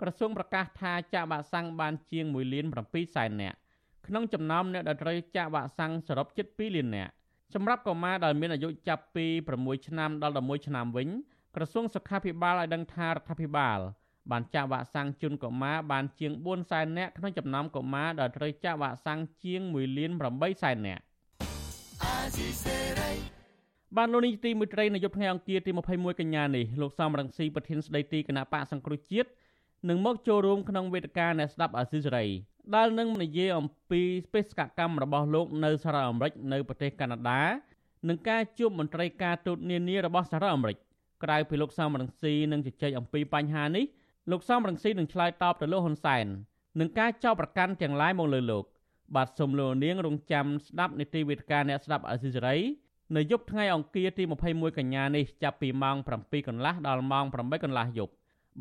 ក្រសួងប្រកាសថាចាក់វ៉ាក់សាំងបានជាង1លាន7សែននាក់ក្នុងចំណោមអ្នកដែលត្រូវចាក់វ៉ាក់សាំងសរុបជិត2លាននាក់សម្រាប់កុមារដែលមានអាយុចាប់ពី6ឆ្នាំដល់11ឆ្នាំវិញក្រសួងសុខាភិបាលឲ្យដឹងថារដ្ឋាភិបាលបានចាក់វ៉ាក់សាំងជូនកុមារបានជាង4សែននាក់ក្នុងចំណោមកុមារដែលត្រូវចាក់វ៉ាក់សាំងជាង1លាន8សែននាក់ បានលោកនេះទីមួយត្រីនៅយប់ថ្ងៃអង្គារទី21កញ្ញានេះលោកសំរងស៊ីប្រធានស្ដីទីគណៈបកសង្គ្រោះជាតិនឹងមកចូលរួមក្នុងវេទិកាអ្នកស្ដាប់អាស៊ីសេរីដែលនឹងនិយាយអំពីបេសកកម្មរបស់លោកនៅសហរដ្ឋអាមេរិកនៅប្រទេសកាណាដានិងការជួបមន្ត្រីការទូតនានារបស់សហរដ្ឋអាមេរិកក្រៅពីលោកសំរងស៊ីនឹងជជែកអំពីបញ្ហានេះលោកសំរងស៊ីនឹងឆ្លើយតបទៅលោកហ៊ុនសែននឹងការចោទប្រកាន់ទាំងឡាយមកលើលោក បាទសូមលោកនាងរងចាំស្ដាប់នីតិវិទ្យាអ្នកស្ដាប់អាស៊ីសេរី នៅយប់ថ្ងៃអង្គារទី21កញ្ញានេះចាប់ពីម៉ោង7កន្លះដល់ម៉ោង8កន្លះយប់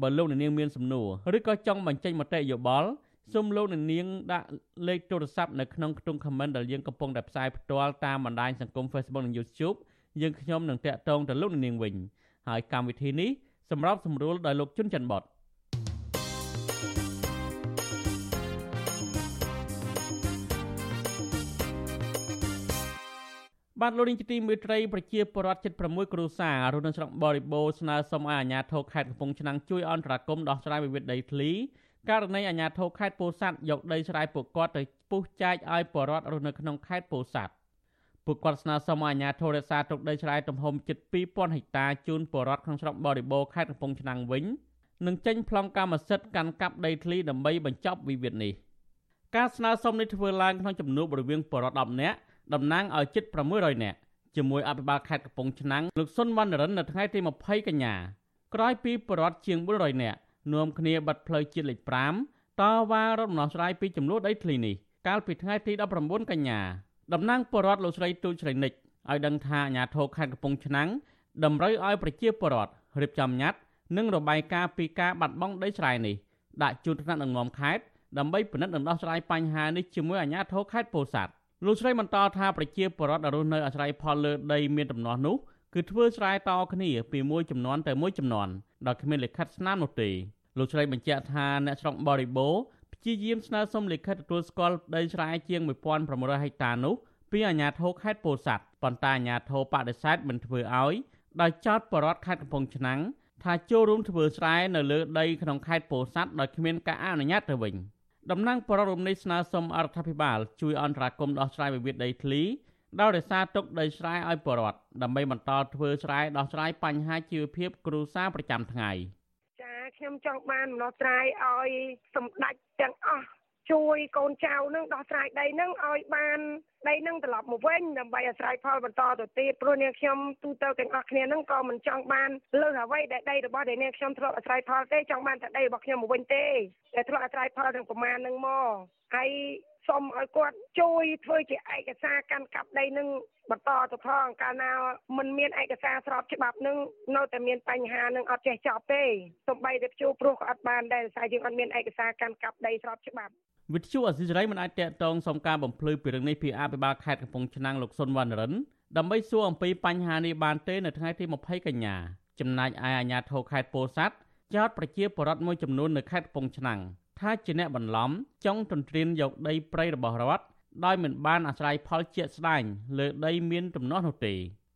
បើលោកនាងមានសំណួរឬក៏ចង់បញ្ចេញមតិយោបល់សូមលោកនាងដាក់លេខទូរស័ព្ទនៅក្នុងខ្ទង់ comment ដែលយើងកំពុងតែផ្សាយផ្ទាល់តាមបណ្ដាញសង្គម Facebook និង YouTube យើងខ្ញុំនឹងតាក់ទងទៅលោកនាងវិញហើយកម្មវិធីនេះសម្រាប់សម្រួលដោយលោកជុនច័ន្ទបត បាទលោកនាងជាទីមេត្រីប្រជាពលរដ្ឋជិត6គ្រួសាររស់នៅស្រុកបរិបូរស្នើសុំឲ្យអាជ្ញាធរខេត្តកំពង់ឆ្នាំងជួយអន្តរាគមន៍ដោះស្រាយវិវាទដីធ្លីករណីអាជ្ញាធរខេត្តពោធិ៍សាត់យកដីស្រែពួកគាត់ទៅពុះចែកឲ្យប្រជាពលរដ្ឋរស់នៅក្នុងខេត្តពោធិ៍សាត់ពួកគាត់ស្នើសុំឲ្យអាជ្ញាធររក្សាទុកដីស្រែទំហំជិត2000ហិកតាជូនប្រជាពលរដ្ឋក្នុងស្រុកបរិបូរខេត្តកំពង់ឆ្នាំងវិញនិងចេញប្លង់កម្មសិទ្ធិកាន់កាប់ដីធ្លីដើម្បីបញ្ចប់វិវាទនេះការស្នើសុំនេះធ្វើឡើងក្នុងចំនួនបរិវៀងបរិវត្ត10នាក់ តំណាងឲ្យជិត600នាក់ជាមួយអភិបាលខេត្តកំពង់ឆ្នាំងលោកសុនវណ្ណរិននៅថ្ងៃទី20កញ្ញាក្រោយពីបរិវត្តជាង400នាក់នាំគ្នាបាត់ផ្លូវជាតិលេខ5តវ៉ារត់ដំណោះស្រាយពីចំនួនដីធ្លីនេះកាលពីថ្ងៃទី19កញ្ញាតំណាងបរិវត្តលោកស្រីទូចស្រីនិចឲ្យដឹងថាអាញាធរខេត្តកំពង់ឆ្នាំងតម្រូវឲ្យប្រជាពលរដ្ឋរៀបចំញត្តិនិងរបាយការណ៍ពីការបាត់បង់ដីស្រែនេះដាក់ជូនថ្នាក់ដឹកនាំខេត្តដើម្បីពិនិត្យនិងដោះស្រាយបញ្ហានេះជាមួយអាជ្ញាធរខេត្តពោធិ៍សាត់ លោកស្រីបន្តថាប្រជាពលរដ្ឋដែលរស់នៅអាស្រ័យផលលើដីមានដំណោះនោះគឺធ្វើស្រែតគ្នាពីមួយចំនួនទៅមួយចំនួនដោយគ្មានលិខិតស្នាមនោះទេលោកស្រីបញ្ជាក់ថាអ្នកស្រុកបរិបូរព្យាយាមស្នើសុំលិខិតទទួលស្គាល់ដីស្រែជាង1500ហិកតានោះពីអាជ្ញាធរខេត្តពោធិ៍សាត់ប៉ុន្តែអាជ្ញាធរបដិសេធមិនធ្វើឲ្យដោយចោទបរដ្ឋខេត្តកំពង់ឆ្នាំងថាចូលរួមធ្វើស្រែនៅលើដីក្នុងខេត្តពោធិ៍សាត់ដោយគ្មានការអនុញ្ញាតទៅវិញ តំណាងបរិរមនេះស្នើសុំអរដ្ឋាភិបាល ជួយអន្តរាគមន៍ដោះស្រាយវិវាទដីធ្លីដោយរក្សាទុកដីស្រែឲ្យប្រជាពលរដ្ឋដើម្បីបន្តធ្វើស្រែដោះស្រាយបញ្ហាជីវភាពគ្រួសារប្រចាំថ្ងៃចាខ្ញុំចង់បានដំណោះស្រាយឲ្យសម្ដេចទាំងអស់ ជួយកូនចៅនឹងដោះស្រាយដីនឹងឲ្យបានដីនឹងត្រឡប់មកវិញដើម្បីអាស្រ័យផលបន្តទៅទៀតព្រោះនាងខ្ញុំទូទៅទាំងអស់គ្នានឹងក៏មិនចង់បានលើសអ្វីដែលដីរបស់ដែលនាងខ្ញុំធ្លាប់អាស្រ័យផលទេចង់បានតែដីរបស់ខ្ញុំមកវិញទេតែធ្លាប់អាស្រ័យផលទាំងប្រមាណនឹងមកហើយសូមឲ្យគាត់ជួយធ្វើជាឯកសារកាន់កាប់ដីនឹងបន្តទៅផងកាលណាមិនមានឯកសារស្របច្បាប់នឹងនៅតែមានបញ្ហានឹងអត់ចេះចប់ទេសំបីតែជួព្រោះក៏អត់បានដែរដោយសារយើងអត់មានឯកសារកាន់កាប់ដីស្របច្បាប់ វិទ្យុអសិរ័យមិនអាចតកតងសុំការបំភ្លឺពីរឿងនេះពីអភិបាលខេត្តកំពង់ឆ្នាំងលោកសុនវណ្ណរិនដើម្បីសួរអំពីបញ្ហានេះបានទេនៅថ្ងៃទី20កញ្ញាចំណែកឯអាជ្ញាធរខេត្តពោធិ៍សាត់ចោតប្រជាពលរដ្ឋមួយចំនួននៅខេត្តកំពង់ឆ្នាំងថាជាអ្នកបន្លំចង់ទន្ទ្រានយកដីព្រៃរបស់រដ្ឋដោយមិនបានអាស្រ័យផលជាក់ស្ដែងលើដីមានទំនាស់នោះទេ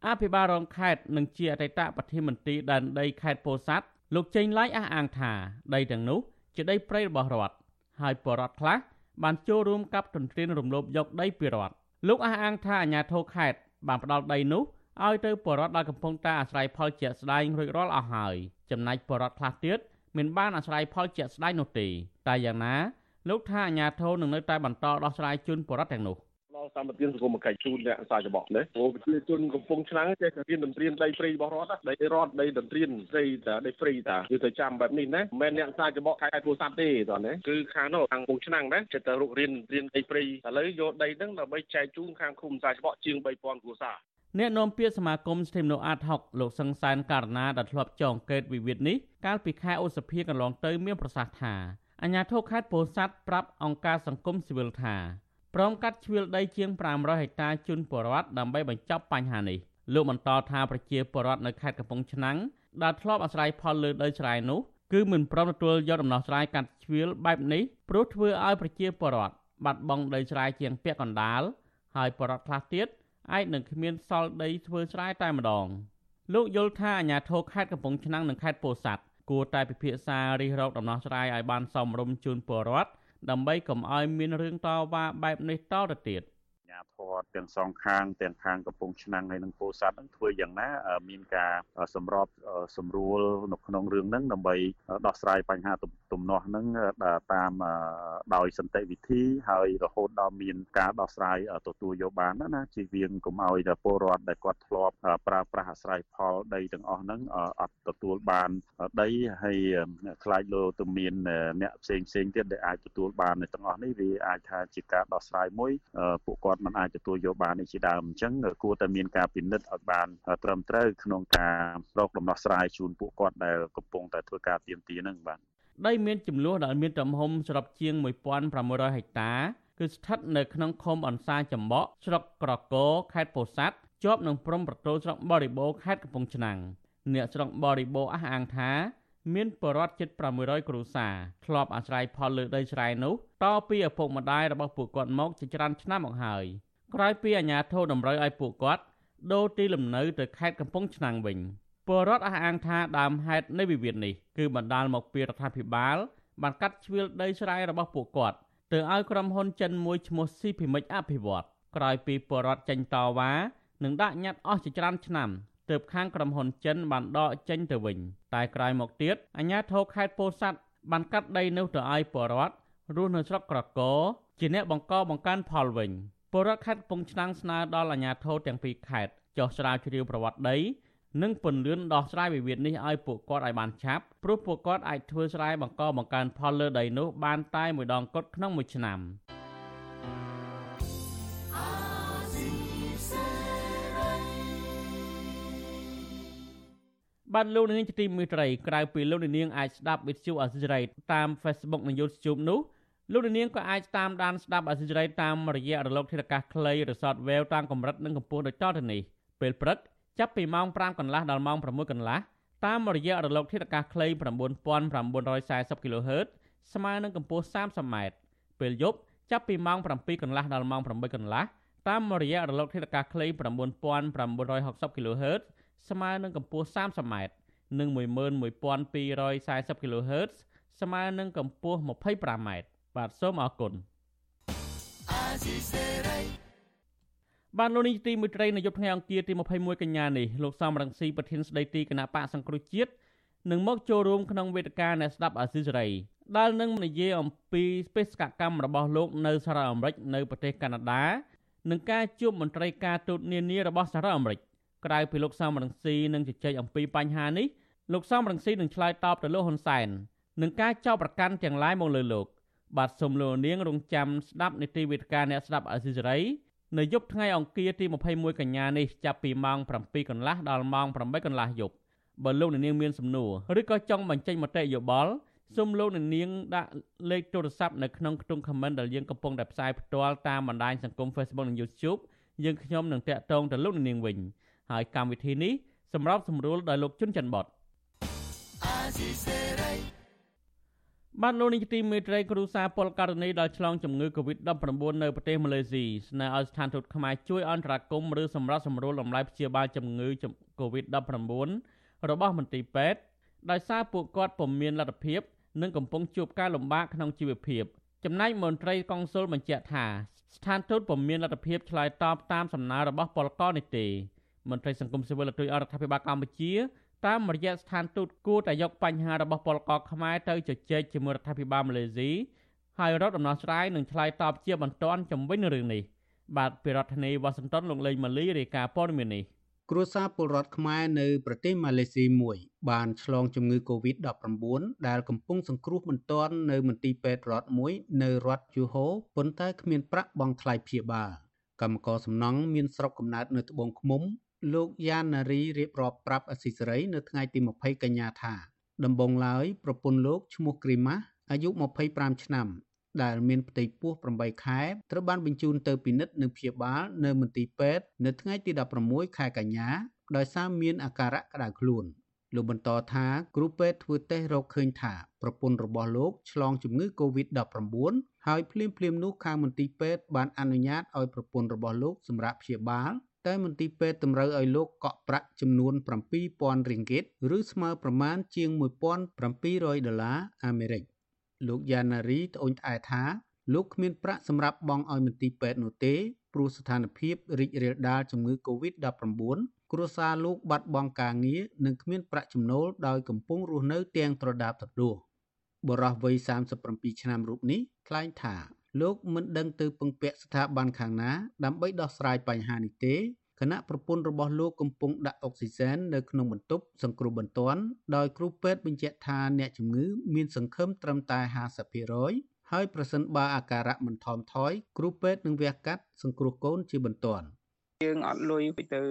អភិបាលរងខេត្តនិងជាអតីតប្រធានមន្ត្រីដែនដីខេត្តពោធិ៍សាត់លោកចេងឡាយអះអាងថាដីទាំងនោះជាដីព្រៃរបស់រដ្ឋ ហើយបរដ្ឋខ្លះបានចូលរួមកាប់ទន្ទ្រានរំលោភយកដីពីរដ្ឋលោកអះអាងថាអាជ្ញាធរខេត្តបានផ្ដាល់ដីនោះឲ្យទៅបរដ្ឋដែលកំពុងតែអាស្រ័យផលជាក់ស្ដែងរួចរាល់អស់ហើយចំណែកបរដ្ឋខ្លះទៀតមិនបានអាស្រ័យផលជាក់ស្ដែងនោះទេតែយ៉ាងណាលោកថាអាជ្ញាធរនឹងនៅតែបន្តដោះស្រាយជូនបរដ្ឋទាំងនោះដល់ សម្បត្តិសង្គមកិច្ចជូនអ្នកសាចបកនេះព្រោះប្រជាជនកំពុងឆ្នាំងចេះតែរៀនតន្ត្រៀនដីព្រៃរបស់រដ្ឋដីរដ្ឋដីតន្ត្រៀនដីតាដីព្រៃតាគឺទៅចាំបែបនេះណាមិនមែនអ្នកសាចបកខេត្តពោធិ៍សាត់ទេតោះណាគឺខាងនោះខាងកំពុងឆ្នាំងណាចេះតែរុករៀនរៀនដីព្រៃឥឡូវយកដីហ្នឹងដើម្បីចែកជូនខាងឃុំសាចបកជាង3000គ្រួសារអ្នកនាំពាក្យសមាគមស្ថិមនៅអាតហុកលោកសង្សានករណាដែលធ្លាប់ចងកេតវិវាទនេះកាលពីខែឧសភាកន្លងទៅមានប្រសាសន៍ថាអាញាធរខេត្តពោធិ៍សាត់ប្រាប់អង្គការសង្គមស៊ីវិលថា ព្រមកាត់ជ្រឿលដីជាង500ហិកតាជូនពលរដ្ឋដើម្បីបញ្ចប់បញ្ហានេះលោកបន្តថាប្រជាពលរដ្ឋនៅខេត្តកំពង់ឆ្នាំងដែលធ្លាប់អាស្រ័យផលលើដីស្រែនោះគឺមិនព្រមទទួលយកដំណោះស្រាយកាត់ជ្រឿលបែបនេះព្រោះធ្វើឲ្យប្រជាពលរដ្ឋបាត់បង់ដីស្រែជាងពាក់កណ្ដាលហើយពលរដ្ឋខ្លះទៀតឯកនឹងគ្មានសល់ដីធ្វើស្រែតែម្ដងលោកយល់ថាអាញាធរខេត្តកំពង់ឆ្នាំងនិងខេត្តពោធិ៍សាត់គួរតែពិភាក្សារិះរកដំណោះស្រាយឲ្យបានសមរម្យជូនពលរដ្ឋ ដើម្បីកុំឲ្យមានរឿងតវ៉ាបែបនេះតទៅទៀត។ញាធរទាំងសងខាងទាំងខាងកំពង់ឆ្នាំងហើយនិងពោធិ៍សាត់នឹងធ្វើយ៉ាងណាមានការសម្របសម្រួលនៅក្នុងរឿងហ្នឹងដើម្បីដោះស្រាយបញ្ហាទំនាស់ហ្នឹងតាមដោយសន្តិវិធីហើយរហូតដល់មានការដោះស្រាយទទួលយកបានណាជៀសវាងកុំឲ្យតែពលរដ្ឋដែលគាត់ធ្លាប់ប្រើប្រាស់អាស្រ័យផលដីទាំងអស់ហ្នឹងអត់ទទួលបានដីហើយខ្លាចលោទៅមានអ្នកផ្សេងផ្សេងទៀតដែលអាចទទួលបានទាំងអស់នេះវាអាចថាជាការដោះស្រាយមួយពួកគាត់មិនអាចទទួលយកបាននេះជាដើមអញ្ចឹងគួរតែមានការពិនិត្យឲ្យបានត្រឹមត្រូវក្នុងការរកដំណោះស្រាយជូនពួកគាត់ដែលកំពុងតែធ្វើការទៀមទាហ្នឹងបាទដីមានចំនួនដែលមានទំហំសរុបជាង1500ហិកតាគឺស្ថិតនៅក្នុងឃុំអន្សាចំបក់ស្រុកក្រកោខេត្តពោធិ៍សាត់ជាប់នឹងព្រំប្រទល់ស្រុកបរិបូរខេត្តកំពង់ឆ្នាំងអ្នកស្រុកបរិបូរអះអាងថាមានបរិវត្តជិត600គ្រួសារធ្លាប់អាស្រ័យផលលើដីស្រែនោះតពីឪពុកម្ដាយរបស់ពួកគាត់មកជាច្រើនឆ្នាំមកហើយ ក្រោយពីអាជ្ញាធរតម្រូវឲ្យពួកគាត់ដូរទីលំនៅទៅខេត្តកំពង់ឆ្នាំងវិញពលរដ្ឋអះអាងថាដើមហេតុនៃវិវាទនេះគឺបណ្ដាលមកពីរដ្ឋាភិបាលបានកាត់ជ្រឿលដីស្រែរបស់ពួកគាត់ទៅឲ្យក្រុមហ៊ុនចិនមួយឈ្មោះស៊ីភីមិចអភិវឌ្ឍក្រោយពីបរដ្ឋចេញតវ៉ានិងដាក់ញត្តិអស់ជាច្រើនឆ្នាំទើបខាងក្រុមហ៊ុនចិនបានដកចេញទៅវិញតែក្រោយមកទៀតអាជ្ញាធរខេត្តពោធិ៍សាត់បានកាត់ដីនោះទៅឲ្យបរដ្ឋរស់នៅស្រុកក្រកោជាអ្នកបង្កបង្កើនផលវិញ ពលរដ្ឋខេត្តកំពង់ឆ្នាំងស្នើដល់អាជ្ញាធរទាំងពីរខេត្តចុះស្រាវជ្រាវប្រវត្តិដីនិងពន្លឿនដោះស្រាយវិវាទនេះឲ្យពួកគាត់ឲ្យបានឆាប់ព្រោះពួកគាត់អាចធ្វើស្រែបង្កបង្កើនផលលើដីនោះបានតែមួយដងគត់ក្នុងមួយឆ្នាំបាទលោកនាងជាទីមេត្រីក្រៅពីលោកនាងអាចស្ដាប់វិទ្យុអសិរ័យតាម Facebook និង YouTube នោះ លោកនាងក៏អាចតាមដានស្ដាប់អសិរ័យតាមរយៈរលកធាតុអាកាសខ្លីឬ Shortwave តាមកម្រិតនិងកម្ពស់ដូចតទៅនេះពេលព្រឹកចាប់ពីម៉ោង5កន្លះដល់ម៉ោង6កន្លះតាមរយៈរលកធាតុអាកាសខ្លី9940 kHz ស្មើនឹងកម្ពស់ 30m ពេលយប់ចាប់ពីម៉ោង7កន្លះដល់ម៉ោង8កន្លះតាមរយៈរលកធាតុអាកាសខ្លី9960 kHz ស្មើនឹងកម្ពស់ 30m និង11240 kHz ស្មើនឹងកម្ពស់ 25m បាទសូមអរគុណបានលោកនេះទីមួយត្រីនៅយប់ថ្ងៃអង្គារទី21កញ្ញានេះលោកសំរងស៊ីប្រធានស្ដីទីគណៈបកសង្គ្រោះជាតិនឹងមកចូលរួមក្នុងវេទិកាអ្នកស្ដាប់អាស៊ីសេរីដែលនឹងនិយាយអំពីបេសកកម្មរបស់លោកនៅសហរដ្ឋអាមេរិកនៅប្រទេសកាណាដានិងការជួបមន្ត្រីការទូតនានារបស់សហរដ្ឋអាមេរិកក្រៅពីលោកសំរងស៊ីនឹងជជែកអំពីបញ្ហានេះលោកសំរងស៊ីនឹងឆ្លើយតបទៅលោកហ៊ុនសែននឹងការចោទប្រកាន់ទាំងឡាយមកលើលោក បាទសូមលោកនាងរងចាំស្ដាប់នីតិវិទ្យាអ្នកស្ដាប់អាស៊ីសេរីនៅយប់ថ្ងៃអង្គារទី21កញ្ញានេះចាប់ពីម៉ោង7កន្លះដល់ម៉ោង8កន្លះយប់បើលោកនាងមានសំណួរឬក៏ចង់បញ្ចេញមតិយោបល់សូមលោកនាងដាក់លេខទូរស័ព្ទនៅក្នុងខ្ទង់ comment ដែលយើងកំពុងតែផ្សាយផ្ទាល់តាមបណ្ដាញសង្គម Facebook និង YouTube យើងខ្ញុំនឹងតាក់ទងទៅលោកនាងវិញហើយកម្មវិធីនេះសម្រាប់សម្រួលដោយលោកជុនច័ន្ទបត បានលោកនាយកទីមេត្រីគ្រូសាពលករណីដល់ឆ្លងជំងឺ Covid-19 នៅប្រទេសម៉ាឡេស៊ីស្នើឲ្យស្ថានទូតខ្មែរជួយអន្តរាគមន៍ឬសម្រាប់សម្រួលដំណើរព្យាបាលជំងឺ Covid-19 របស់មន្ទីរពេទ្យដោយសារពួកគាត់ពុំមានលទ្ធភាពនិងកំពុងជួបការលំបាកក្នុងជីវភាពចំណែកមន្ត្រីកុងស៊ុលបញ្ជាក់ថាស្ថានទូតពុំមានលទ្ធភាពឆ្លើយតបតាមសំណើរបស់ពលករនេះទេមន្ត្រីសង្គមស៊ីវិលទូតរដ្ឋាភិបាលកម្ពុជា តាមរយៈស្ថានទូតគួរតែយកបញ្ហារបស់ពលករខ្មែរទៅជជែកជាមួយរដ្ឋាភិបាលម៉ាឡេស៊ីហើយរកដំណោះស្រាយនិងឆ្លើយតបជាបន្ទាន់ជំវិញរឿងនេះបាទពីរដ្ឋធានីវ៉ាស៊ីនតោនលោកលេងម៉ាលីរាយការណ៍ព័ត៌មាននេះគ្រួសារពលរដ្ឋខ្មែរនៅប្រទេសម៉ាឡេស៊ីមួយបានឆ្លងជំងឺ Covid-19 ដែលកំពុងសង្គ្រោះបន្ទាន់នៅមន្ទីរពេទ្យរដ្ឋមួយនៅរដ្ឋយូហូប៉ុន្តែគ្មានប្រាក់បង់ថ្លៃព្យាបាលកម្មករសំណង់មានស្រុកកំណើតនៅត្បូងឃ្មុំ លោកយ៉ានណារីរៀបរាប់ប្រាប់អស៊ីសេរីនៅថ្ងៃទី20កញ្ញាថា ដំបងឡើយប្រពន្ធលោកឈ្មោះគ្រីម៉ាស់អាយុ25ឆ្នាំដែលមានផ្ទៃពោះ8ខែត្រូវបានបញ្ជូនទៅពិនិត្យនិងព្យាបាលនៅមន្ទីរពេទ្យនៅថ្ងៃទី16ខែកញ្ញាដោយសារមានអាការៈក្តៅខ្លួនលោកបន្តថាគ្រូពេទ្យធ្វើតេស្តរកឃើញថាប្រពន្ធរបស់លោកឆ្លងជំងឺ Covid-19 ហើយភ្លាមៗនោះខាងមន្ទីរពេទ្យបានអនុញ្ញាតឲ្យប្រពន្ធរបស់លោកសម្រាប់ព្យាបាល តែមន្ទីរពេទ្យតម្រូវឲ្យលោកកក់ប្រាក់ចំនួន7000រៀងហ្គីតឬស្មើប្រមាណជាង1700ដុល្លារអាមេរិកលោកយ៉ាណារីត្អូញត្អែថាលោកគ្មានប្រាក់សម្រាប់បង់ឲ្យមន្ទីរពេទ្យនោះទេព្រោះស្ថានភាពរីករាលដាលជំងឺ Covid-19 គ្រួសារលោកបាត់បង់ការងារនិងគ្មានប្រាក់ចំណូលដោយកំពុងរស់នៅ ទាំងត្រដាបត្រដួសបរិះវ័យ37ឆ្នាំរូបនេះថ្លែងថា លោកមិនដឹងទៅពឹងពាក់ស្ថាប័នខាងណា ដើម្បីដោះស្រាយបញ្ហានេះទេគណៈប្រពន្ធរបស់លោកកំពុងដាក់អុកស៊ីសែននៅក្នុងបន្ទប់សង្គ្រោះបន្ទាន់ដោយគ្រូពេទ្យបញ្ជាក់ថាអ្នកជំងឺមានសង្ឃឹមត្រឹមតែ50%ហើយប្រសិនបើអាការៈមិនថមថយគ្រូពេទ្យនឹងវះកាត់សង្គ្រោះកូនជាបន្ទាន់យើងអត់លុយទៅ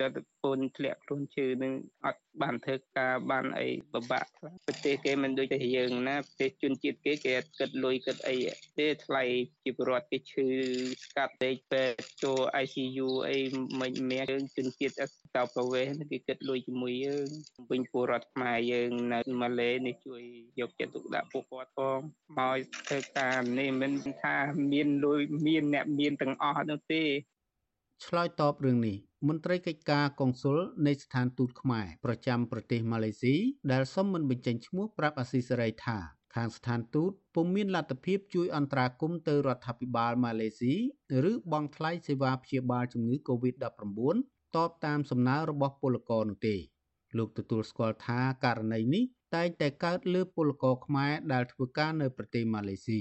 ដែលពូនធ្លាក់ខ្លួនជឿនឹងអត់បានធ្វើការបានអីពិបាកប្រទេសគេមិនដូចតែយើងណាប្រទេសជនជាតិគេគេអត់គិតលុយគិតអីទេថ្លៃជីវរដ្ឋគេឈឺស្កាត់ពេកពេទ្យចូល ICU អីមិនមែនយើងជនជាតិអត់តប្រវេសគេគិតលុយជាមួយយើងវិញពលរដ្ឋខ្មែរយើងនៅម៉ាឡេនេះជួយយកចិត្តទុកដាក់ពួកគាត់ផងមកធ្វើការនេះមិនថាមានលុយមានអ្នកមានទាំងអស់នោះទេឆ្លើយតបរឿងនេះ មន្ត្រីកិច្ចការកុងស៊ុលនៃស្ថានទូតខ្មែរប្រចាំប្រទេសម៉ាឡេស៊ីដែលសុំមិនបញ្ចេញឈ្មោះប្រាប់អាស៊ីសេរីថាខខាងស្ថានទូតពុំមានលទ្ធភាពជួយអន្តរាគមន៍ទៅរដ្ឋាភិបាលម៉ាឡេស៊ីឬបង់ថ្លៃសេវាព្យាបាលជំងឺ Covid-19 តបតាមសំណើរបស់ពលករនោះទេលោកទទួលស្គាល់ថាករណីនេះតែងតែកើតលើពលករខ្មែរដែលធ្វើការនៅប្រទេសម៉ាឡេស៊ី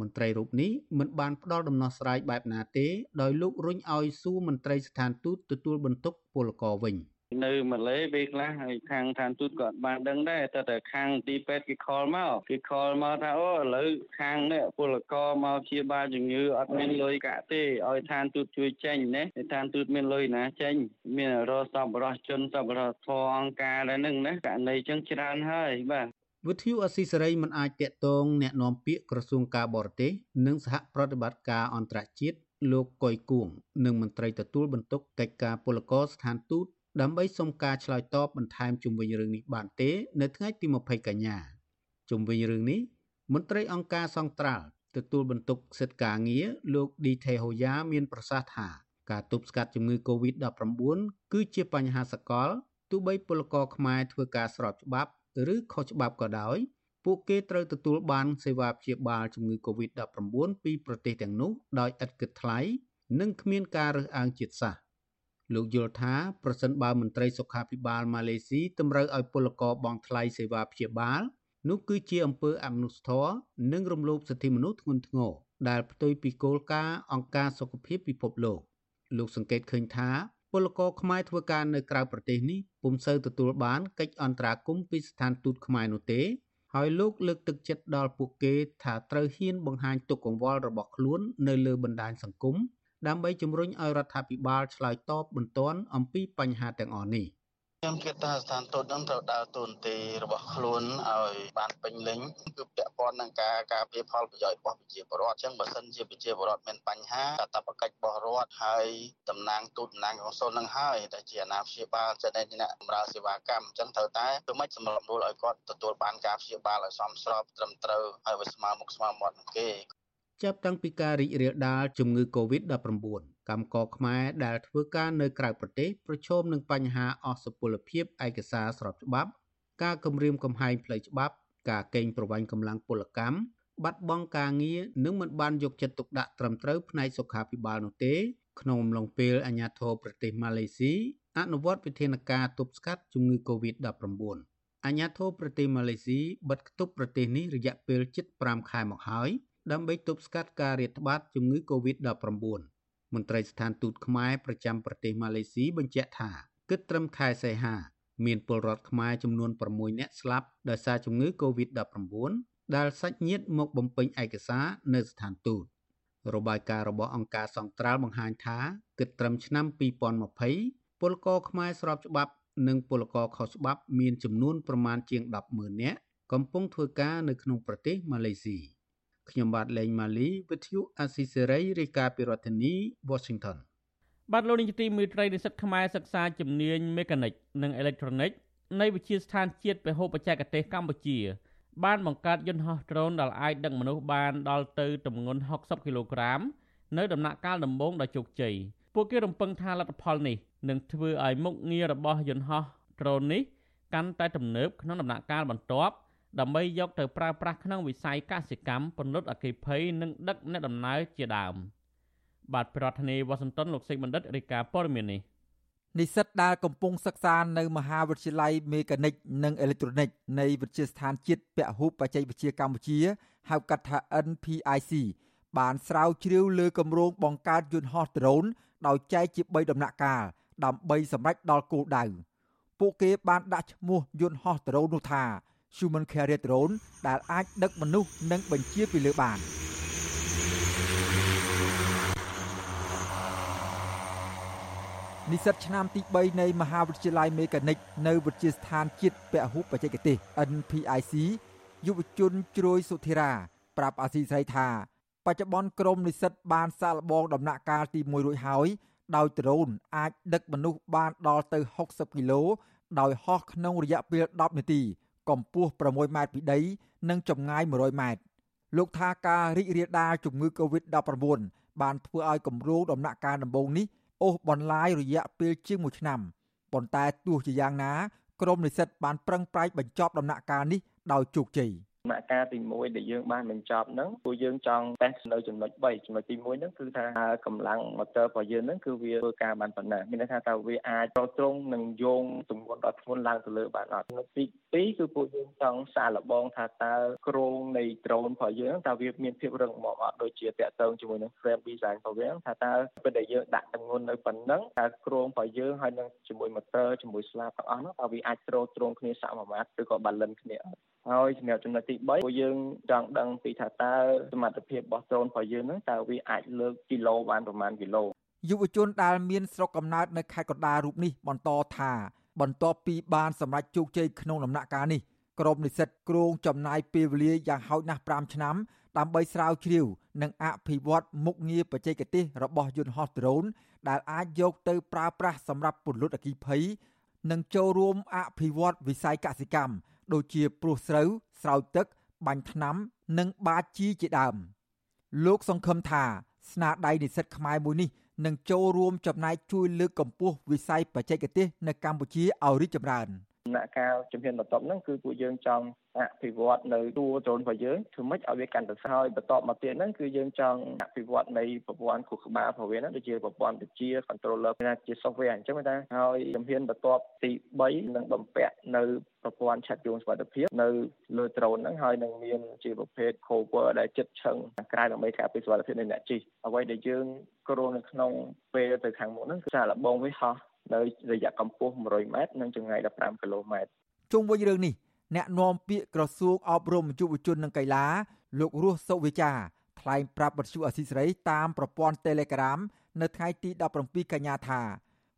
មន្ត្រីរូបនេះមិនបានផ្ដល់ដំណោះស្រាយបែបណាទេដោយលោករុញឲ្យសួរមន្ត្រីស្ថានទូតទទួលបន្ទុកពលករវិញ។នៅម៉ាឡេពេលខ្លះហើយខាងឋានទូតក៏បានដឹងដែរតែតែខាងទីពេទ្យគេខលមកគេខលមកថាអូឥឡូវខាងនេះពលករមកព្យាបាលជំងឺអត់មានលុយកាក់ទេឲ្យឋានទូតជួយចេញណាឋានទូតមានលុយណាចេញមានរសប្បុរសជនសប្បុរសធម៌អង្គការដែរនឹងណាករណីចឹងច្រើនហើយបាទ វិទ្យុអស៊ីសេរីមិនអាចតាក់ទងแนะនាំពាក្យក្រសួងការបរទេសនិងសហប្រតិបត្តិការអន្តរជាតិលោកកុយគួងនិងមន្ត្រីទទួលបន្ទុកកិច្ចការពលករស្ថានទូតដើម្បីសុំការឆ្លើយតបបន្ថែមជុំវិញរឿងនេះបានទេ នៅថ្ងៃទី20កញ្ញាជុំវិញរឿងនេះមន្ត្រីអង្គការសង្ត្រាល់ទទួលបន្ទុកសិទ្ធិការងារលោកឌីថេហូយ៉ាមានប្រសាសន៍ថាការទប់ស្កាត់ជំងឺ Covid-19 គឺជាបញ្ហាសកលទោះបីពលករខ្មែរធ្វើការស្របច្បាប់ ឬខុសច្បាប់ក៏ដោយ ពួកគេត្រូវទទួលបានសេវាព្យាបាលជំងឺ Covid-19 ពីប្រទេសទាំងនោះដោយឥតគិតថ្លៃ និងគ្មានការរើសអើងជាតិសាសន៍លោកយល់ថាប្រសិនបើមន្ត្រីសុខាភិបាលម៉ាឡេស៊ីតម្រូវឲ្យពលករបង់ថ្លៃសេវាព្យាបាលនោះគឺជាអំពើអមនុស្សធម៌និងរំលោភសិទ្ធិមនុស្សធ្ងន់ធ្ងរដែលផ្ទុយពីគោលការណ៍អង្គការសុខភាពពិភពលោកលោកសង្កេតឃើញថា ពលករខ្មែរធ្វើការនៅក្រៅប្រទេសនេះពុំសូវទទួលបានកិច្ចអន្តរាគមន៍ពីស្ថានទូតខ្មែរនោះទេ ហើយលោកលើកទឹកចិត្តដល់ពួកគេថាត្រូវហ៊ានបង្ហាញទុកកង្វល់របស់ខ្លួននៅលើបណ្ដាញសង្គមដើម្បីជំរុញឲ្យរដ្ឋាភិបាលឆ្លើយតបបន្ទាន់អំពីបញ្ហាទាំងអស់នេះ ខ្ញុំគិតថាស្ថានទូតនឹងត្រូវដើរតួនាទីរបស់ខ្លួនឲ្យបានពេញលេញគឺពាក់ព័ន្ធនឹងការការពារផលប្រយោជន៍របស់ប្រជាពលរដ្ឋអញ្ចឹងបើសិនជាប្រជាពលរដ្ឋមានបញ្ហាកាតព្វកិច្ចរបស់រដ្ឋហើយតំណាងទូតតំណាងកងសុលនឹងហើយដែលជាអាណាព្យាបាលចេញអ្នកបម្រើសេវាកម្មអញ្ចឹងត្រូវតែធ្វើម៉េចសម្របខ្លួនឲ្យគាត់ទទួលបានការព្យាបាលឲ្យសមស្របត្រឹមត្រូវហើយវាស្មើមុខស្មើមាត់នឹងគេ ចាប់តាំងពីការរីករាលដាលជំងឺ Covid-19 កម្មករខ្មែរដែលធ្វើការនៅក្រៅប្រទេសប្រឈមនឹងបញ្ហាអស់សុពលភាពឯកសារស្របច្បាប់ ការគំរាមកំហែងផ្លូវច្បាប់ ការកេងប្រវ័ញ្ចកម្លាំងពលកម្មបាត់បង់ការងារនិងមិនបានយកចិត្តទុកដាក់ត្រឹមត្រូវផ្នែកសុខាភិបាលនោះទេ ក្នុងអំឡុងពេលអាញាធរប្រទេសម៉ាឡេស៊ីអនុវត្តវិធានការទប់ស្កាត់ជំងឺ Covid-19 អាញាធរប្រទេសម៉ាឡេស៊ីបិទគប់ប្រទេសនេះរយៈពេលជិត5ខែមកហើយ ដើម្បីទប់ស្កាត់ការរាតត្បាតជំងឺ Covid-19 មន្ត្រីស្ថានទូតខ្មែរប្រចាំប្រទេសម៉ាឡេស៊ីបញ្ជាក់ថាគិតត្រឹមខែសីហា មានពលរដ្ឋខ្មែរចំនួន6នាក់ស្លាប់ដោយសារជំងឺ Covid-19 ដែលសាច់ញាតិមកបំពេញឯកសារនៅស្ថានទូតរបាយការណ៍របស់អង្គការសង្ត្រាល់បង្ហាញថាគិតត្រឹមឆ្នាំ2020ពលករខ្មែរស្របច្បាប់និងពលករខុសច្បាប់មានចំនួនប្រមាណជាង100000នាក់កំពុងធ្វើការនៅក្នុងប្រទេសម៉ាឡេស៊ី។ ខ្ញុំបាទលេងម៉ាលីវិទ្យុអាស៊ីសេរីរាយការណ៍ពីរដ្ឋធានី Washington បាទលោកនាយកទីមេត្រីនិស្សិតខ្មែរសិក្សាជំនាញមេកានិកនិងអេឡិចត្រូនិកនៃវិទ្យាស្ថានជាតិពហុបច្ចេកទេសកម្ពុជា បានបង្កើតយន្តហោះដ្រូនដែលអាចដឹកមនុស្សបានដល់ទៅទម្ងន់60គីឡូក្រាមនៅដំណាក់កាលដំបូងដ៏ជោគជ័យពួកគេរំពឹងថាលទ្ធផលនេះនឹងធ្វើឲ្យមុខងាររបស់យន្តហោះដ្រូននេះកាន់តែទំនើបក្នុងដំណាក់កាលបន្ទាប់ ដើម្បីយកទៅប្រើប្រាស់ក្នុងវិស័យកសិកម្មពន្លត់អគ្គិភ័យនិងដឹកអ្នកដំណើរជាដើមបាទប្រធានាធិបតីវ៉ាស៊ីនតោនលោកសេកបណ្ឌិតរាយការណ៍ព័ត៌មាននេះនិស្សិតដែលកំពុងសិក្សានៅមហាវិទ្យាល័យមេកានិកនិងអេឡិចត្រូនិកនៃវិទ្យាស្ថានជាតិពហុបច្ចេកវិទ្យាកម្ពុជាហៅកាត់ថា NPIC បានស្រាវជ្រាវលើគម្រោងបង្កើតយន្តហោះដ្រូនដោយចែកជា3ដំណាក់កាលដើម្បីសម្រេចដល់គោលដៅពួកគេបានដាក់ឈ្មោះយន្តហោះដ្រូននោះថា Human Carrier Drone ដែលអាចដឹកមនុស្សនិងបញ្ជាពីលើបាននិស្សិតឆ្នាំទី3នៃមហាវិទ្យាល័យមេកានិកនៅវិទ្យាស្ថានជាតិពហុបច្ចេកទេស NPIC យុវជនជ្រោយសុធិរា ប្រាប់អាស៊ីសេរីថា បច្ចុប្បន្នក្រុមនិស្សិតបានសាកល្បងដំណាក់កាលទី1រួចហើយដោយដ្រូនអាចដឹកមនុស្សបានដល់ទៅ60គីឡូដោយហោះក្នុងរយៈពេល10នាទី កម្ពស់6ម៉ែត្រពីដី និងចម្ងាយ100ម៉ែត្រលោកថាការរីករាលដាលជំងឺ Covid-19 បានធ្វើឲ្យគម្រោងដំណាក់កាលដំបូងនេះអូសបន្លាយរយៈពេលជាង1ឆ្នាំប៉ុន្តែទោះជាយ៉ាងណាក្រុមនិស្សិតបានប្រឹងប្រែងបញ្ចប់ដំណាក់កាលនេះដោយជោគជ័យ ដំណាក់កាលទី1ដែលយើងបានបញ្ចប់ហ្នឹងពួកយើងចង់តេស្តនៅចំណុច3ចំណុចទី1ហ្នឹងគឺថាកម្លាំង motor របស់យើងហ្នឹងគឺវាធ្វើការបានប៉ុណ្ណាមានន័យថាតើវាអាចប្រត្រង់និងយោងទម្ងន់ដល់ធ្ងន់ឡើងទៅលើបានអត់ចំណុចទី2គឺពួកយើងចង់សាកល្បងថាតើគ្រោងនៃដ្រូនរបស់យើងតើវាមានភាពរឹងមាំអត់ដូចជាតាក់ទងជាមួយនឹង frame design របស់វាថាតើពេលដែលយើងដាក់ទម្ងន់នៅប៉ុណ្ណឹងតើគ្រោងរបស់យើងហើយនឹងជាមួយ motor ជាមួយស្លាបទាំងអស់នោះតើវាអាចទ្រទ្រង់គ្នាសមមាត្រឬក៏ balance គ្នាអត់ ហើយសម្រាប់ចំណុចទី3ពួកយើងចង់ដឹងពីថាតើសមត្ថភាពរបស់ដ្រូនរបស់យើងហ្នឹងតើវាអាចលើកគីឡូបានប្រមាណគីឡូយុវជនដែលមានស្រុកកំណើតនៅខេត្តកណ្ដាលរូបនេះបន្តថាបន្ទាប់ពីបានសម្រេចជោគជ័យក្នុងដំណាក់កាលនេះក្រុមនិស្សិតគ្រោងចំណាយពេលវេលាយ៉ាងហោចណាស់5ឆ្នាំដើម្បីស្រាវជ្រាវនិងអភិវឌ្ឍមុខងារបច្ចេកទេសរបស់យន្តហោះដ្រូនដែលអាចយកទៅប្រើប្រាស់សម្រាប់ពន្លត់អគ្គិភ័យនិងចូលរួមអភិវឌ្ឍវិស័យកសិកម្ម ដូចជាព្រួសស្រូវស្រោចទឹក បាញ់ថ្នាំ និងបាចជីជាដើម លោកសង្ឃឹមថាស្នាដៃនិស្សិតខ្មែរមួយនេះនឹងចូលរួមចំណែកជួយលើកកម្ពស់វិស័យបច្ចេកទេសនៅកម្ពុជាឲ្យរីកចម្រើន ដំណាក់កាលជំហានបន្ទាប់ហ្នឹងគឺពួកយើងចង់អភិវឌ្ឍនៅតួដ្រូនរបស់យើងធ្វើម៉េចឲ្យវាកាន់តែស្ហើយបន្តមកទៀតហ្នឹងគឺយើងចង់អភិវឌ្ឍនៃប្រព័ន្ធខួរក្បាលរបស់វាហ្នឹងដូចជាប្រព័ន្ធវិទ្យា controller ជា software អញ្ចឹងណាហើយជំហានបន្ទាប់ទី3នឹងបំពាក់នៅប្រព័ន្ធឆាត់យងសុវត្ថិភាពនៅលើដ្រូនហ្នឹងហើយនឹងមានជាប្រភេទ cover ដែលចិត្តឆឹងក្រៅដើម្បីការពារសុវត្ថិភាពនៃអ្នកជិះអ្វីដែលយើងគ្រោងនៅក្នុងពេលទៅខាងមុខហ្នឹងគឺសារលបងវាហោះ នៅរយៈកម្ពស់100ម៉ែត្រនិងចម្ងាយ15គីឡូម៉ែត្រជុំវិញរឿងនេះអ្នកនាំពាក្យក្រសួងអប់រំយុវជននិងកីឡាលោករស់សុវិចាថ្លែងប្រាប់បទសុអសីសេរីតាមប្រព័ន្ធ Telegram នៅថ្ងៃទី17កញ្ញាថា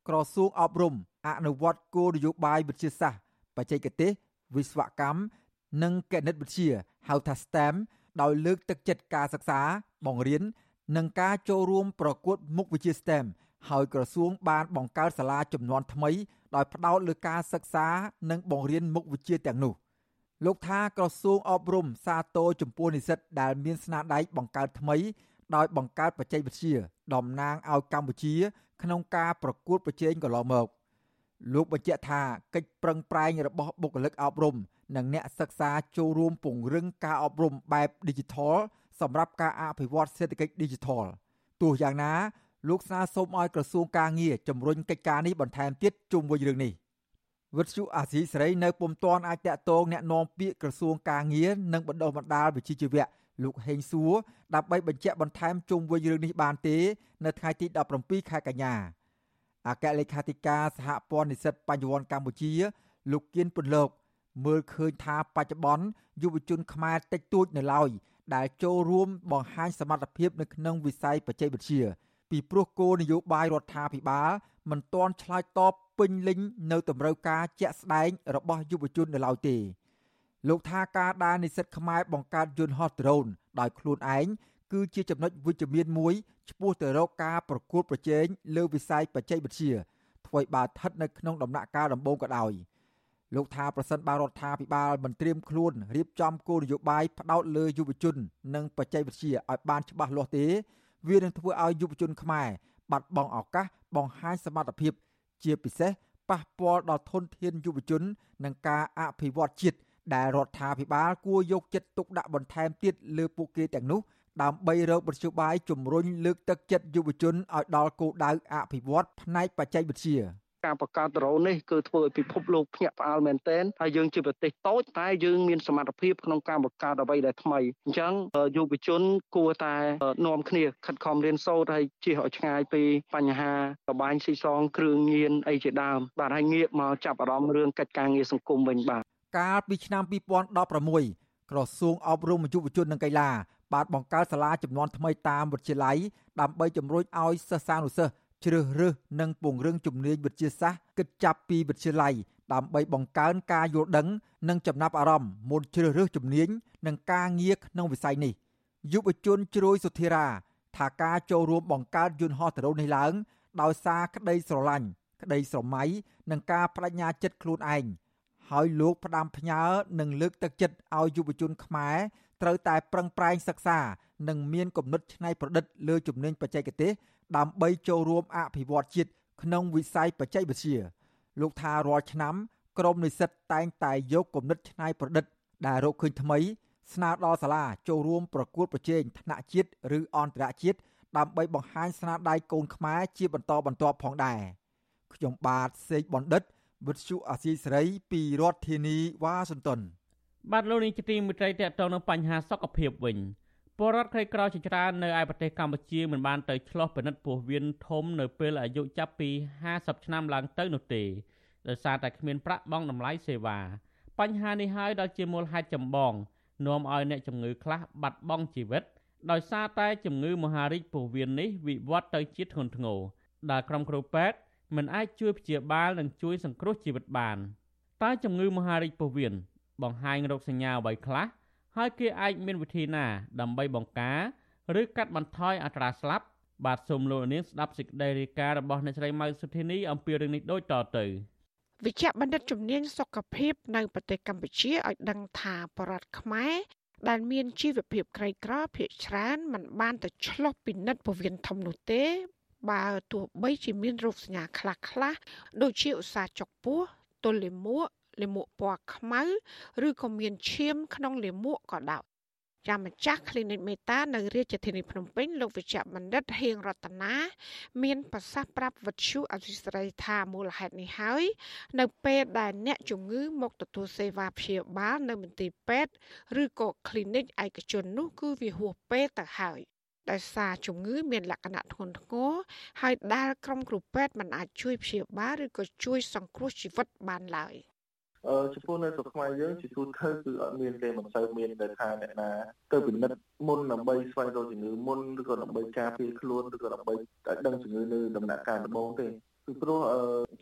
ក្រសួងអប់រំអនុវត្តគោលនយោបាយវិទ្យាសាស្ត្របច្ចេកទេសវិស្វកម្មនិងគណិតវិទ្យាហៅថា STEM ដោយលើកទឹកចិត្តការសិក្សា បង្រៀននិងការចូលរួមប្រកួតមុខវិជ្ជា STEM ហើយក្រសួងបានបង្កើតសាលាចំនួនថ្មីដោយផ្ដោតលើការសិក្សានិងបង្រៀនមុខវិជ្ជាទាំងនោះលោកថាក្រសួងអប់រំសាទរចំពោះនិស្សិតដែលមានស្នាដៃបង្កើតថ្មី ដោយបង្កើតបច្ចេកវិទ្យាតំណាងឲ្យកម្ពុជា ក្នុងការប្រកួតប្រជែងកន្លងមកលោកបញ្ជាក់ថាកិច្ចប្រឹងប្រែងរបស់បុគ្គលិកអប់រំ និងអ្នកសិក្សាចូលរួមពង្រឹងការអប់រំបែប Digital សម្រាប់ការអភិវឌ្ឍសេដ្ឋកិច្ច Digital ទោះយ៉ាងណា លោកស្នើសុំឲ្យក្រសួងការងារជំរុញកិច្ចការនេះបន្ថែមទៀតជុំវិញរឿងនេះវិទ្យុអាស៊ីសេរីនៅពុំទាន់អាចតាក់ទងแนะនាំពាក្យក្រសួងការងារនិងបណ្ដុះបណ្ដាលវិជ្ជាជីវៈលោកហេងសួរដើម្បីបញ្ជាក់បន្ថែមជុំវិញរឿងនេះបានទេ នៅថ្ងៃទី17ខែកញ្ញាអគ្គលេខាធិការសហព័ន្ធនិស្សិតបញ្ញវន្តកម្ពុជា លោកគៀនពន្លកមើលឃើញថាបច្ចុប្បន្នយុវជនខ្មែរតិចតួចនៅឡើយដែលចូលរួមបង្ហាញសមត្ថភាពនៅក្នុងវិស័យបច្ចេកវិទ្យា ពីព្រោះគោលនយោបាយរដ្ឋាភិបាលមិនទាន់ឆ្លើយតបពេញលេញនៅតម្រូវការជាក់ស្ដែងរបស់យុវជននៅឡើយទេលោកថាការដែលនិស្សិតខ្មែរបង្កើតយន្តហោះដ្រូនដោយខ្លួនឯងគឺជាចំណុចវិជ្ជមានមួយឆ្ពោះទៅរកការប្រកួតប្រជែងលើវិស័យបច្ចេកវិទ្យាធ្វើឲ្យបើស្ថិតនៅក្នុងដំណាក់កាលដំបូងក៏ដោយលោកថាប្រសិនបើរដ្ឋាភិបាលមិនត្រៀមខ្លួនរៀបចំគោលនយោបាយផ្ដោតលើយុវជន និងបច្ចេកវិទ្យាឲ្យបានច្បាស់លាស់ទេ វានឹងធ្វើឲ្យយុវជនខ្មែរបាត់បង់ឱកាសបង្ហាញសមត្ថភាព ជាពិសេសប៉ះពាល់ដល់ធនធានយុវជន និងការអភិវឌ្ឍជាតិដែលរដ្ឋាភិបាលគួរយកចិត្តទុកដាក់បន្ថែមទៀតលើពួកគេទាំងនោះដើម្បីរកមធ្យោបាយជំរុញលើកទឹកចិត្តយុវជនឲ្យដល់គោលដៅអភិវឌ្ឍផ្នែកបច្ចេកវិទ្យា ការបង្កើតដ្រូននេះគឺធ្វើឲ្យពិភពលោកភ្ញាក់ផ្អើលមែនទែនហើយយើងជាប្រទេសតូចតែយើងមានសមត្ថភាពក្នុងការបង្កើតអ្វីដែលថ្មីអញ្ចឹងយុវជនគួរតែនាំគ្នាខិតខំរៀនសូត្រហើយជៀសឲ្យឆ្ងាយពីបញ្ហាលបាញ់ស៊ីសងគ្រឿងញៀនអីជាដើមបាទហើយងាកមកចាប់អារម្មណ៍រឿងកិច្ចការងារសង្គមវិញបាទកាលពីឆ្នាំ2016ក្រសួងអប់រំយុវជននិងកីឡាបានបង្កើតសាលាចំនួនថ្មីតាមវិទ្យាល័យដើម្បីជំរុញឲ្យសិស្សានុសិស្ស ជ្រើសរើសនិងពង្រឹងជំនាញវិទ្យាសាស្ត្រគិតចាប់ពីវិទ្យាល័យដើម្បីបង្កើនការយល់ដឹង និងចំណាប់អារម្មណ៍មុនជ្រើសរើសជំនាញនិងការងារក្នុងវិស័យនេះយុវជនជ្រោយសុធិរាថាការចូលរួមបង្កើតយន្តហោះដ្រូននេះឡើង ដោយសារក្តីស្រឡាញ់ក្តីស្រមៃនិងការបដិញ្ញាចិត្តខ្លួនឯងហើយលោកផ្ដាំផ្ញើនិងលើកទឹកចិត្តឲ្យយុវជនខ្មែរត្រូវតែប្រឹងប្រែងសិក្សា និងមានគំនិតច្នៃប្រឌិតលើជំនាញបច្ចេកទេស ដើម្បីចូលរួមអភិវឌ្ឍជាតិក្នុងវិស័យបច្ចេកវិទ្យាលោកថារាល់ឆ្នាំក្រមនិស្សិតតែងតែយកគំនិតច្នៃប្រឌិត ដែលរកឃើញថ្មី ស្នើដល់សាលាចូលរួមប្រកួតប្រជែងថ្នាក់ជាតិឬអន្តរជាតិដើម្បីបង្ហាញស្នាដៃកូនខ្មែរជាបន្តបន្ទាប់ផងដែរខ្ញុំបាទសេកបណ្ឌិតវិទ្យុអាស៊ីសេរីពីរដ្ឋធានីវ៉ាស៊ីនតោនបាទលោកនាងជាទីមេត្រីតកតងនឹងបញ្ហាសុខភាពវិញ ពលរដ្ឋក្រីក្រជាច្រើននៅឯប្រទេសកម្ពុជាមិនបានទៅឆ្លោះពិនិត្យពោះវៀនធំនៅពេលអាយុចាប់ពី50ឆ្នាំឡើងទៅនោះទេដោយសារតែគ្មានប្រាក់បង់តម្លៃសេវា បញ្ហានេះហើយដែលជាមូលហេតុចម្បងនាំឲ្យអ្នកជំងឺខ្លះបាត់បង់ជីវិត ដោយសារតែជំងឺមហារីកពោះវៀននេះវិវត្តទៅជាធ្ងន់ធ្ងរដែលក្រុមគ្រូពេទ្យមិនអាចជួយព្យាបាលនិងជួយសង្គ្រោះជីវិតបានតើជំងឺមហារីកពោះវៀនបង្ហាញរោគសញ្ញាអ្វីខ្លះ ហើយគេអាចមានវិធីណាដើម្បីបង្ការ ឬកាត់បន្ថយអត្រាស្លាប់បាទសូមលោកនាងស្ដាប់សេចក្តីរាយការណ៍របស់អ្នកស្រីម៉ៅសុធានីអំពីរឿងនេះដូចតទៅវិជ្ជបណ្ឌិតជំនាញសុខភាពនៅប្រទេសកម្ពុជាឲ្យដឹងថាបរដ្ឋខ្មែរដែលមានជីវភាពក្រីក្រភាគច្រើនមិនបានទៅឆ្លោះពិនិត្យពោះវៀនធំនោះទេ បើទោះបីជាមានរោគសញ្ញាខ្លះៗដូចជាឧស្សាហ៍ចុកពោះទល់លាមក លាមកពណ៌ខ្មៅឬក៏មានឈាមក្នុងលាមកក៏ដោយចាំម្ចាស់ Clinic Meta នៅរាជធានីភ្នំពេញលោកវិជ្ជបណ្ឌិតហៀងរតនាមានប្រសាសន៍ប្រាប់វិទ្យុអសីស្រីថាមូលហេតុនេះហើយ នៅពេលដែលអ្នកជំងឺមកទទួលសេវាព្យាបាលនៅមន្ទីរពេទ្យឬក៏ Clinic ឯកជននោះគឺវាហួសពេលទៅហើយដោយសារជំងឺមានលក្ខណៈធ្ងន់ធ្ងរហើយដែលក្រុមគ្រូពេទ្យមិនអាចជួយព្យាបាលឬក៏ជួយសង្គ្រោះជីវិតបានឡើយ។អឺ ចំពោះនៅស្រុកខ្មែរយើងជាទូទៅគឺអត់មានទេមិនសូវមានដែលថាអ្នកណាទៅពិនិត្យមុនដើម្បីស្វែងរកជំងឺមុនឬក៏ដើម្បីការពារខ្លួនឬក៏ដើម្បីឲ្យដឹងជំងឺនៅដំណាក់កាលដំបូងទេពីព្រោះ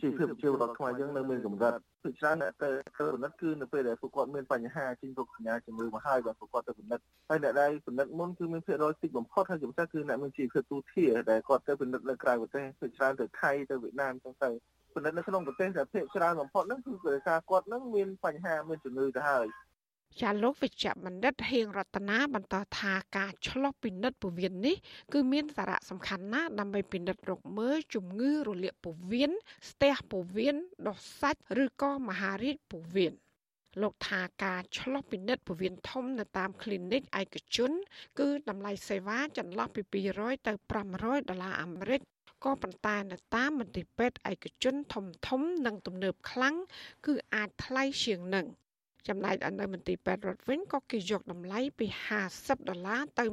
ជីវភាពប្រជាពលរដ្ឋខ្មែរយើងនៅមានកម្រិតពីច្រើនអ្នកទៅទៅពិនិត្យគឺនៅពេលដែលពួកគាត់មានបញ្ហាជិះរោគសញ្ញាជំងឺមកហើយបាទពួកគាត់ទៅពិនិត្យហើយអ្នកដែលពិនិត្យមុនគឺមានភាគរយតិចបំផុតហើយជាពិសេសគឺអ្នកមានជីវភាពទូធាដែលគាត់ទៅពិនិត្យនៅក្រៅប្រទេសពីច្រើនទៅថៃទៅវៀតណាមចឹងទៅ ពិនិត្យនៅក្នុងប្រទេសដែលភាគច្រើនបំផុតហ្នឹងគឺដោយសារគាត់ហ្នឹងមានបញ្ហាមានជំងឺទៅហើយចាលោកវិជ្ជបណ្ឌិតហៀងរតនាបន្តថាការឆ្លោះពិនិត្យពោះវៀននេះគឺមានសារៈសំខាន់ណាស់ដើម្បីពិនិត្យរកមើលជំងឺរលាកពោះវៀនស្ទះពោះវៀនដុសសាច់ឬក៏មហារីកពោះវៀន លោកថាការឆ្លោះពិនិត្យពោះវៀនធំនៅតាម clinic ឯកជន គឺតម្លៃសេវាចន្លោះពី200ទៅ500ដុល្លារអាមេរិកក៏ប៉ុន្តែនៅតាមមន្ទីរពេទ្យឯកជនធំធំនិងទំនើបខ្លាំងគឺអាចថ្លៃជាងនឹងចំណែកនៅមន្ទីរពេទ្យរដ្ឋវិញក៏គេយកតម្លៃពី50ដុល្លារទៅ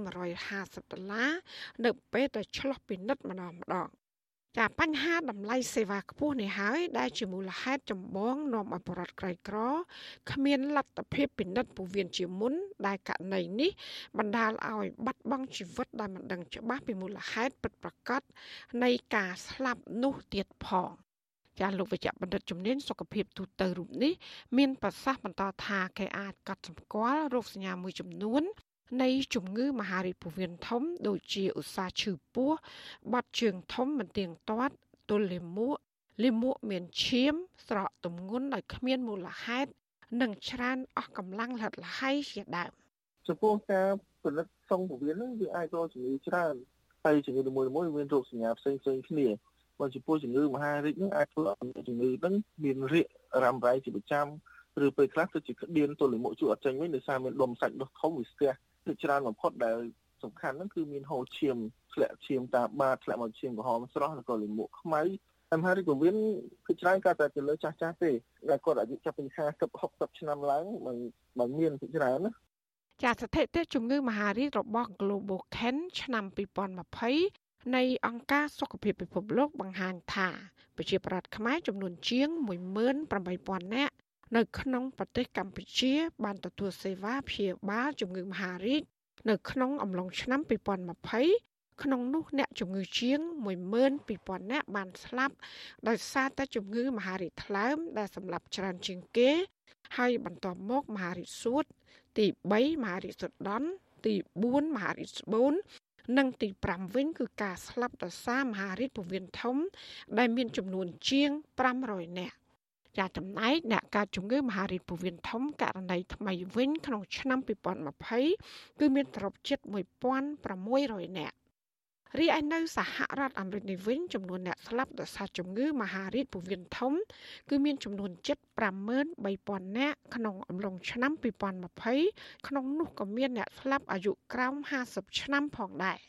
150ដុល្លារនៅពេលដែលឆ្លោះពិនិត្យម្ដងម្ដង ចាបញ្ហាតម្លៃសេវាខ្ពស់នេះហើយដែលជាមូលហេតុចម្បងនាំឲ្យបរដ្ឋក្រីក្រគ្មានលទ្ធភាពពិនិត្យពោះវៀនជាមុន ដែលករណីនេះបណ្ដាលឲ្យបាត់បង់ជីវិតដែលមិនដឹងច្បាស់ពីមូលហេតុពិតប្រាកដនៃការស្លាប់នោះទៀតផងចាលោកវិជ្ជបណ្ឌិតជំនាញសុខភាពទូទៅរូបនេះមានប្រសាសន៍បន្តថាគេអាចកត់សម្គាល់រោគសញ្ញាមួយចំនួន នៃជំងឺមហារីកពោះវៀនធំ ដូចជាឧស្សាហ៍ឈឺពោះបាត់ជើងធំមិនទៀងទាត់ទល់លាមកលាមកមានឈាម ស្រកទម្ងន់ដោយគ្មានមូលហេតុនិងច្រើនអស់កម្លាំងលិតលហើយជាដើមចំពោះការផលិតសុងពោះវៀនហ្នឹងវាអាចរកជំងឺច្រើនហើយជំងឺនីមួយៗមានរោគសញ្ញាផ្សេងៗគ្នាបើចំពោះជំងឺមហារីកហ្នឹងអាចធ្វើឲ្យជំងឺហ្នឹងមានរាករ៉ាំរ៉ៃជាប្រចាំឬពេលខ្លះទៅជាក្តៀនទល់លាមកជួអត់ចេញវិញដោយសារមានដុំសាច់ដុសធំវាស្ទះ គឺច្រើនបំផុតដែលសំខាន់ហ្នឹងគឺមានហូរឈាមធ្លាក់ឈាមតាបាធ្លាក់មកឈាមក្រហមស្រស់ឬក៏លាមកខ្មៅតាមហើយក៏មានគឺច្រើនក៏តែទៅលើចាស់ចាស់ទេដែលគាត់អាយុចាប់ពី40 60ឆ្នាំឡើងមិនមិនមានពីច្រើនណាចាស្ថិតិជំងឺមហារីករបស់ Global Can ឆ្នាំ2020នៃអង្គការសុខភាពពិភពលោកបង្ហាញថាប្រជាប្រដ្ឋខ្មែរចំនួនជាង18000នាក់ នៅក្នុងប្រទេសកម្ពុជា បានទទួលសេវាព្យាបាលជំងឺមហារីកនៅក្នុងអំឡុងឆ្នាំ2020ក្នុងនោះអ្នកជំងឺជាង12000នាក់បានស្លាប់ដោយសារតែជំងឺមហារីកថ្លើមដែលសម្លាប់ច្រើនជាងគេ ហើយបន្ទាប់មកមហារីកសួត ទី3មហារីកសុដន់ទី4មហារីកស្បូននិងទី5វិញគឺការស្លាប់ដោយសារមហារីកពោះវៀនធំ ដែលមានចំនួនជាង500នាក់ ចាចំណែកអ្នកកើតជំងឺមហារីកពោះវៀនធំករណីថ្មីវិញក្នុងឆ្នាំ2020គឺមានត្រប់ជិត1600នាក់រីឯនៅសហរដ្ឋអាមេរិកនេះវិញចំនួនអ្នកស្លាប់ដោយសារជំងឺមហារីកពោះវៀនធំ គឺមានចំនួនជិត53000នាក់ក្នុងអំឡុងឆ្នាំ2020ក្នុងនោះក៏មានអ្នកស្លាប់អាយុក្រោម50ឆ្នាំផងដែរ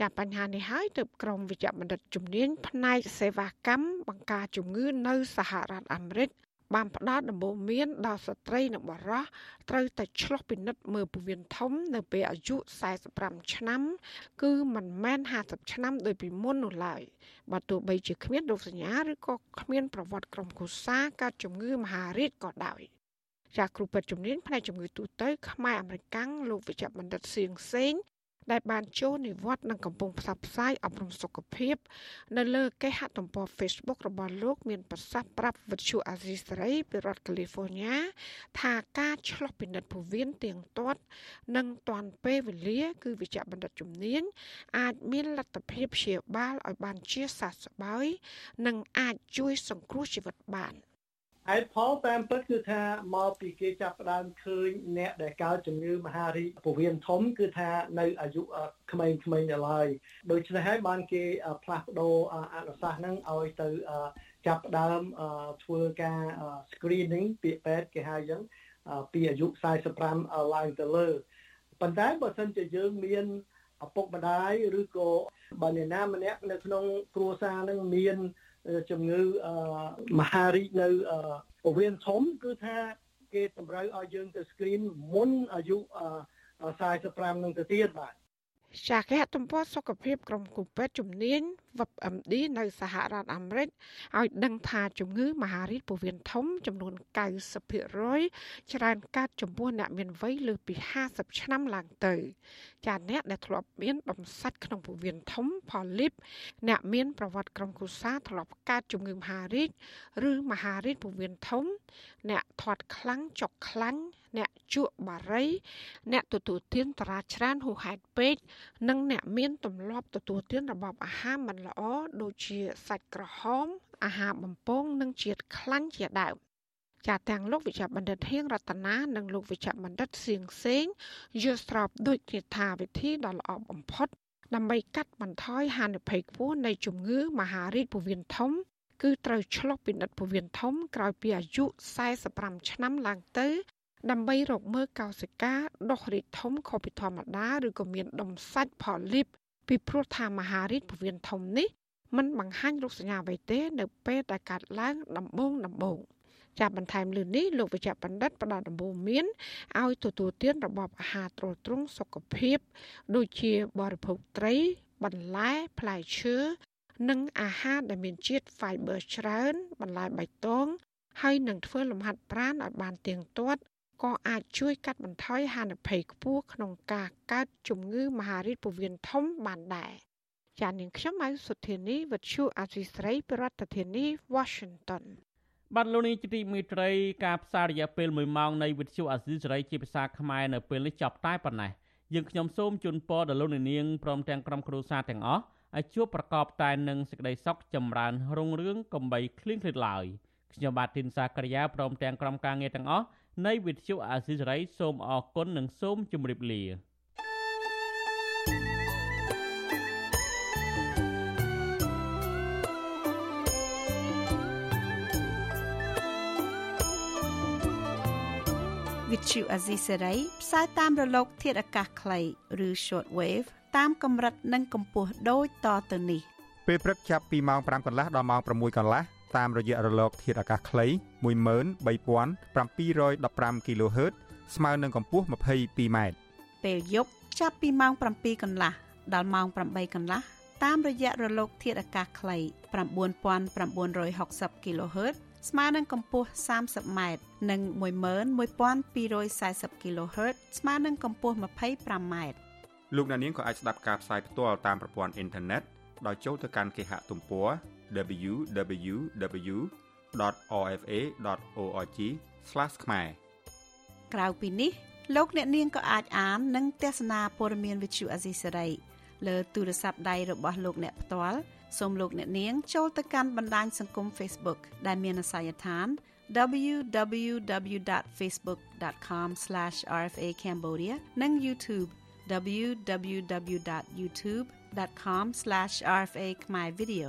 ចាបញ្ហានេះហើយទើបក្រមវិជ្ជបណ្ឌិតជំនាញផ្នែកសេវាកម្មបង្ការជំងឺនៅសហរដ្ឋអាមេរិកបានផ្ដល់ដំបូន្មានដល់ស្ត្រីនិងបុរសត្រូវតែឆ្លុះពិនិត្យមើលពោះវៀនធំ នៅពេលអាយុ45ឆ្នាំ គឺមិនមែន50ឆ្នាំដោយពីមុននោះឡើយបើទោះបីជាគ្មានរោគសញ្ញាឬក៏គ្មានប្រវត្តិក្រុមគ្រួសារកើតជំងឺមហារីកក៏ដោយចាគ្រូពេទ្យជំនាញផ្នែកជំងឺទូទៅខ្មែរអមេរិកាំងលោកវិជ្ជបណ្ឌិតសៀងសេង ដែលបានចូលនិវត្តន៍និងកំពុងផ្សព្វផ្សាយអប់រំសុខភាព នៅលើគេហទំព័រ Facebook របស់លោក មានប្រសាសន៍ប្រាប់វិទ្យុអាស៊ីសេរីពីរដ្ឋកាលីហ្វ័រញ៉ាថាការឆ្លោះពិនិត្យពោះវៀនទៀងទាត់ និងទាន់ពេលវេលា គឺវិជ្ជបណ្ឌិតជំនាញអាចមានលទ្ធភាពព្យាបាលឲ្យបានជាសះស្បើយនិងអាចជួយសង្គ្រោះជីវិតបាន។ ហេតុផលតាមពិតគឺថាមកពីគេចាប់ផ្ដើមឃើញអ្នកដែលកើតជំងឺមហារីកពោះវៀនធំគឺថានៅអាយុក្មេងៗនៅឡើយដូច្នេះហើយបានគេផ្លាស់ប្ដូរអនុសាសន៍ហ្នឹងឲ្យទៅចាប់ផ្ដើមធ្វើការ screening ពាក្យពេទ្យគេហៅអញ្ចឹងពីអាយុ45ឡើងទៅលើប៉ុន្តែបើសិនជាយើងមានឪពុកម្ដាយឬក៏បើអ្នកណាម្នាក់នៅក្នុងគ្រួសារនឹងមាន ជំងឺមហារីកនៅពោះវៀនធំគឺថាគេតម្រូវឲ្យយើងទៅ screen មុនអាយុ45នឹងទៅទៀតបាទ ចាគេហទំព័រសុខភាពក្រុមគូពេទ្យជំនាញ WebMD នៅសហរដ្ឋអាមេរិកឲ្យដឹងថាជំងឺមហារីកពោះវៀនធំចំនួន90%ច្រើនកើតចំពោះអ្នកមានវ័យលើសពី50ឆ្នាំឡើងទៅ ចាអ្នកដែលធ្លាប់មានបំសាច់ក្នុងពោះវៀនធំផលីបអ្នកមានប្រវត្តិក្រុមគ្រួសារធ្លាប់កើតជំងឺមហារីកឬមហារីកពោះវៀនធំ អ្នកធាត់ខ្លាំងចុកខ្លាញ់ អ្នកជក់បារីអ្នកទទួលទានតារាច្រើនហួសហេតុពេកនិងអ្នកមានទម្លាប់ទទួលទានរបបអាហារមិនល្អដូចជាសាច់ក្រហម អាហារបំពងនិងជាតិខ្លាញ់ជាដើមចាទាំងលោកវិជ្ជបណ្ឌិតហៀងរតនានិងលោកវិជ្ជបណ្ឌិតសៀងសេងយល់ស្របដូចជាថាវិធីដ៏ល្អបំផុត ដើម្បីកាត់បន្ថយហានិភ័យខ្ពស់នៃជំងឺមហារីកពោះវៀនធំគឺត្រូវឆ្លុះពិនិត្យពោះវៀនធំក្រោយពីអាយុ45ឆ្នាំឡើងទៅ ដើម្បីរកមើលកោសិកាដុះរីកធំខុសពីធម្មតាឬក៏មានដុំសាច់ផលលីបពីព្រោះថាមហារីកពោះវៀនធំនេះมันបង្ហាញរោគសញ្ញាអ្វីទេ នៅពេលដែលកាត់ឡើងដំបូងដំបូងចាប់បន្ថែមលើនេះលោកវិជ្ជបណ្ឌិតផ្ដល់ដំបូន្មានឲ្យទទួលទានរបបអាហារទ្រទ្រង់សុខភាព ដូចជាបរិភោគត្រី បន្លែផ្លែឈើនិងអាហារដែលមានជាតិ fiber ច្រើន បន្លែបៃតងហើយនឹងធ្វើលំហាត់ប្រាណឲ្យបានទៀងទាត់ ក៏អាចជួយកាត់បន្ថយហានិភ័យខ្ពស់ក្នុងការកើតជំងឺមហារីកពោះវៀនធំបានដែរចា៎នាងខ្ញុំម៉ៅសុធានីវិទ្យុអាស៊ីស្រីប្រធានាធិបតី Washington បាទលោកនាងជាទីមេត្រីការផ្សាយរយៈពេល1ម៉ោងនៃវិទ្យុអាស៊ីសេរីជាភាសាខ្មែរនៅពេលនេះចប់តែប៉ុណ្ណេះយើងខ្ញុំសូមជូនពរដល់លោកនាងព្រមទាំងក្រុមគ្រួសារទាំងអស់ឲ្យជួបប្រកបតែនឹងសេចក្តីសុខចម្រើនរុងរឿងកំបីគ្លៀងគ្លាតឡើយខ្ញុំបាទទីនសាករិយាព្រមទាំងក្រុមការងារទាំងអស់ នៃវិទ្យុអាស៊ីសេរីសូមអរគុណនិងសូមជម្រាបលាវិទ្យុអាស៊ីសេរីផ្សាយតាមរលក ធាតុអាកាសខ្លីឬ short wave តាមកម្រិតនិងកម្ពស់ដូចតទៅនេះពេលព្រឹកចាប់ពីម៉ោង5កន្លះដល់ម៉ោង6កន្លះ តាមរយៈរលកធាតុអាកាសខ្លី13715 kHz ស្មើនឹងកម្ពស់ 22m ពេលយប់ចាប់ពីម៉ោង7កន្លះដល់ម៉ោង8កន្លះតាមរយៈរលកធាតុអាកាសខ្លី9960 kHz ស្មើនឹងកម្ពស់ 30m និង11240 kHz ស្មើនឹងកម្ពស់ 25m លោកអ្នកនាងក៏អាចស្ដាប់ការផ្សាយផ្ទាល់តាមប្រព័ន្ធអ៊ីនធឺណិតដោយចូលទៅកាន់គេហទំព័រ www.rfa.org/ ខ្មែរក្រៅពីនេះលោកអ្នកនាងក៏អាចអាននិងទស្សនាព័ត៌មានវិទ្យុអាស៊ីសេរីលើទូរស័ព្ទដៃរបស់លោកអ្នកផ្ទាល់សូមលោកអ្នកនាងចូលទៅកាន់បណ្ដាញសង្គម Facebook ដែលមានអាសយដ្ឋាន www.facebook.com/rfa cambodia និង YouTube www.youtube facebook.com/rfa khmer video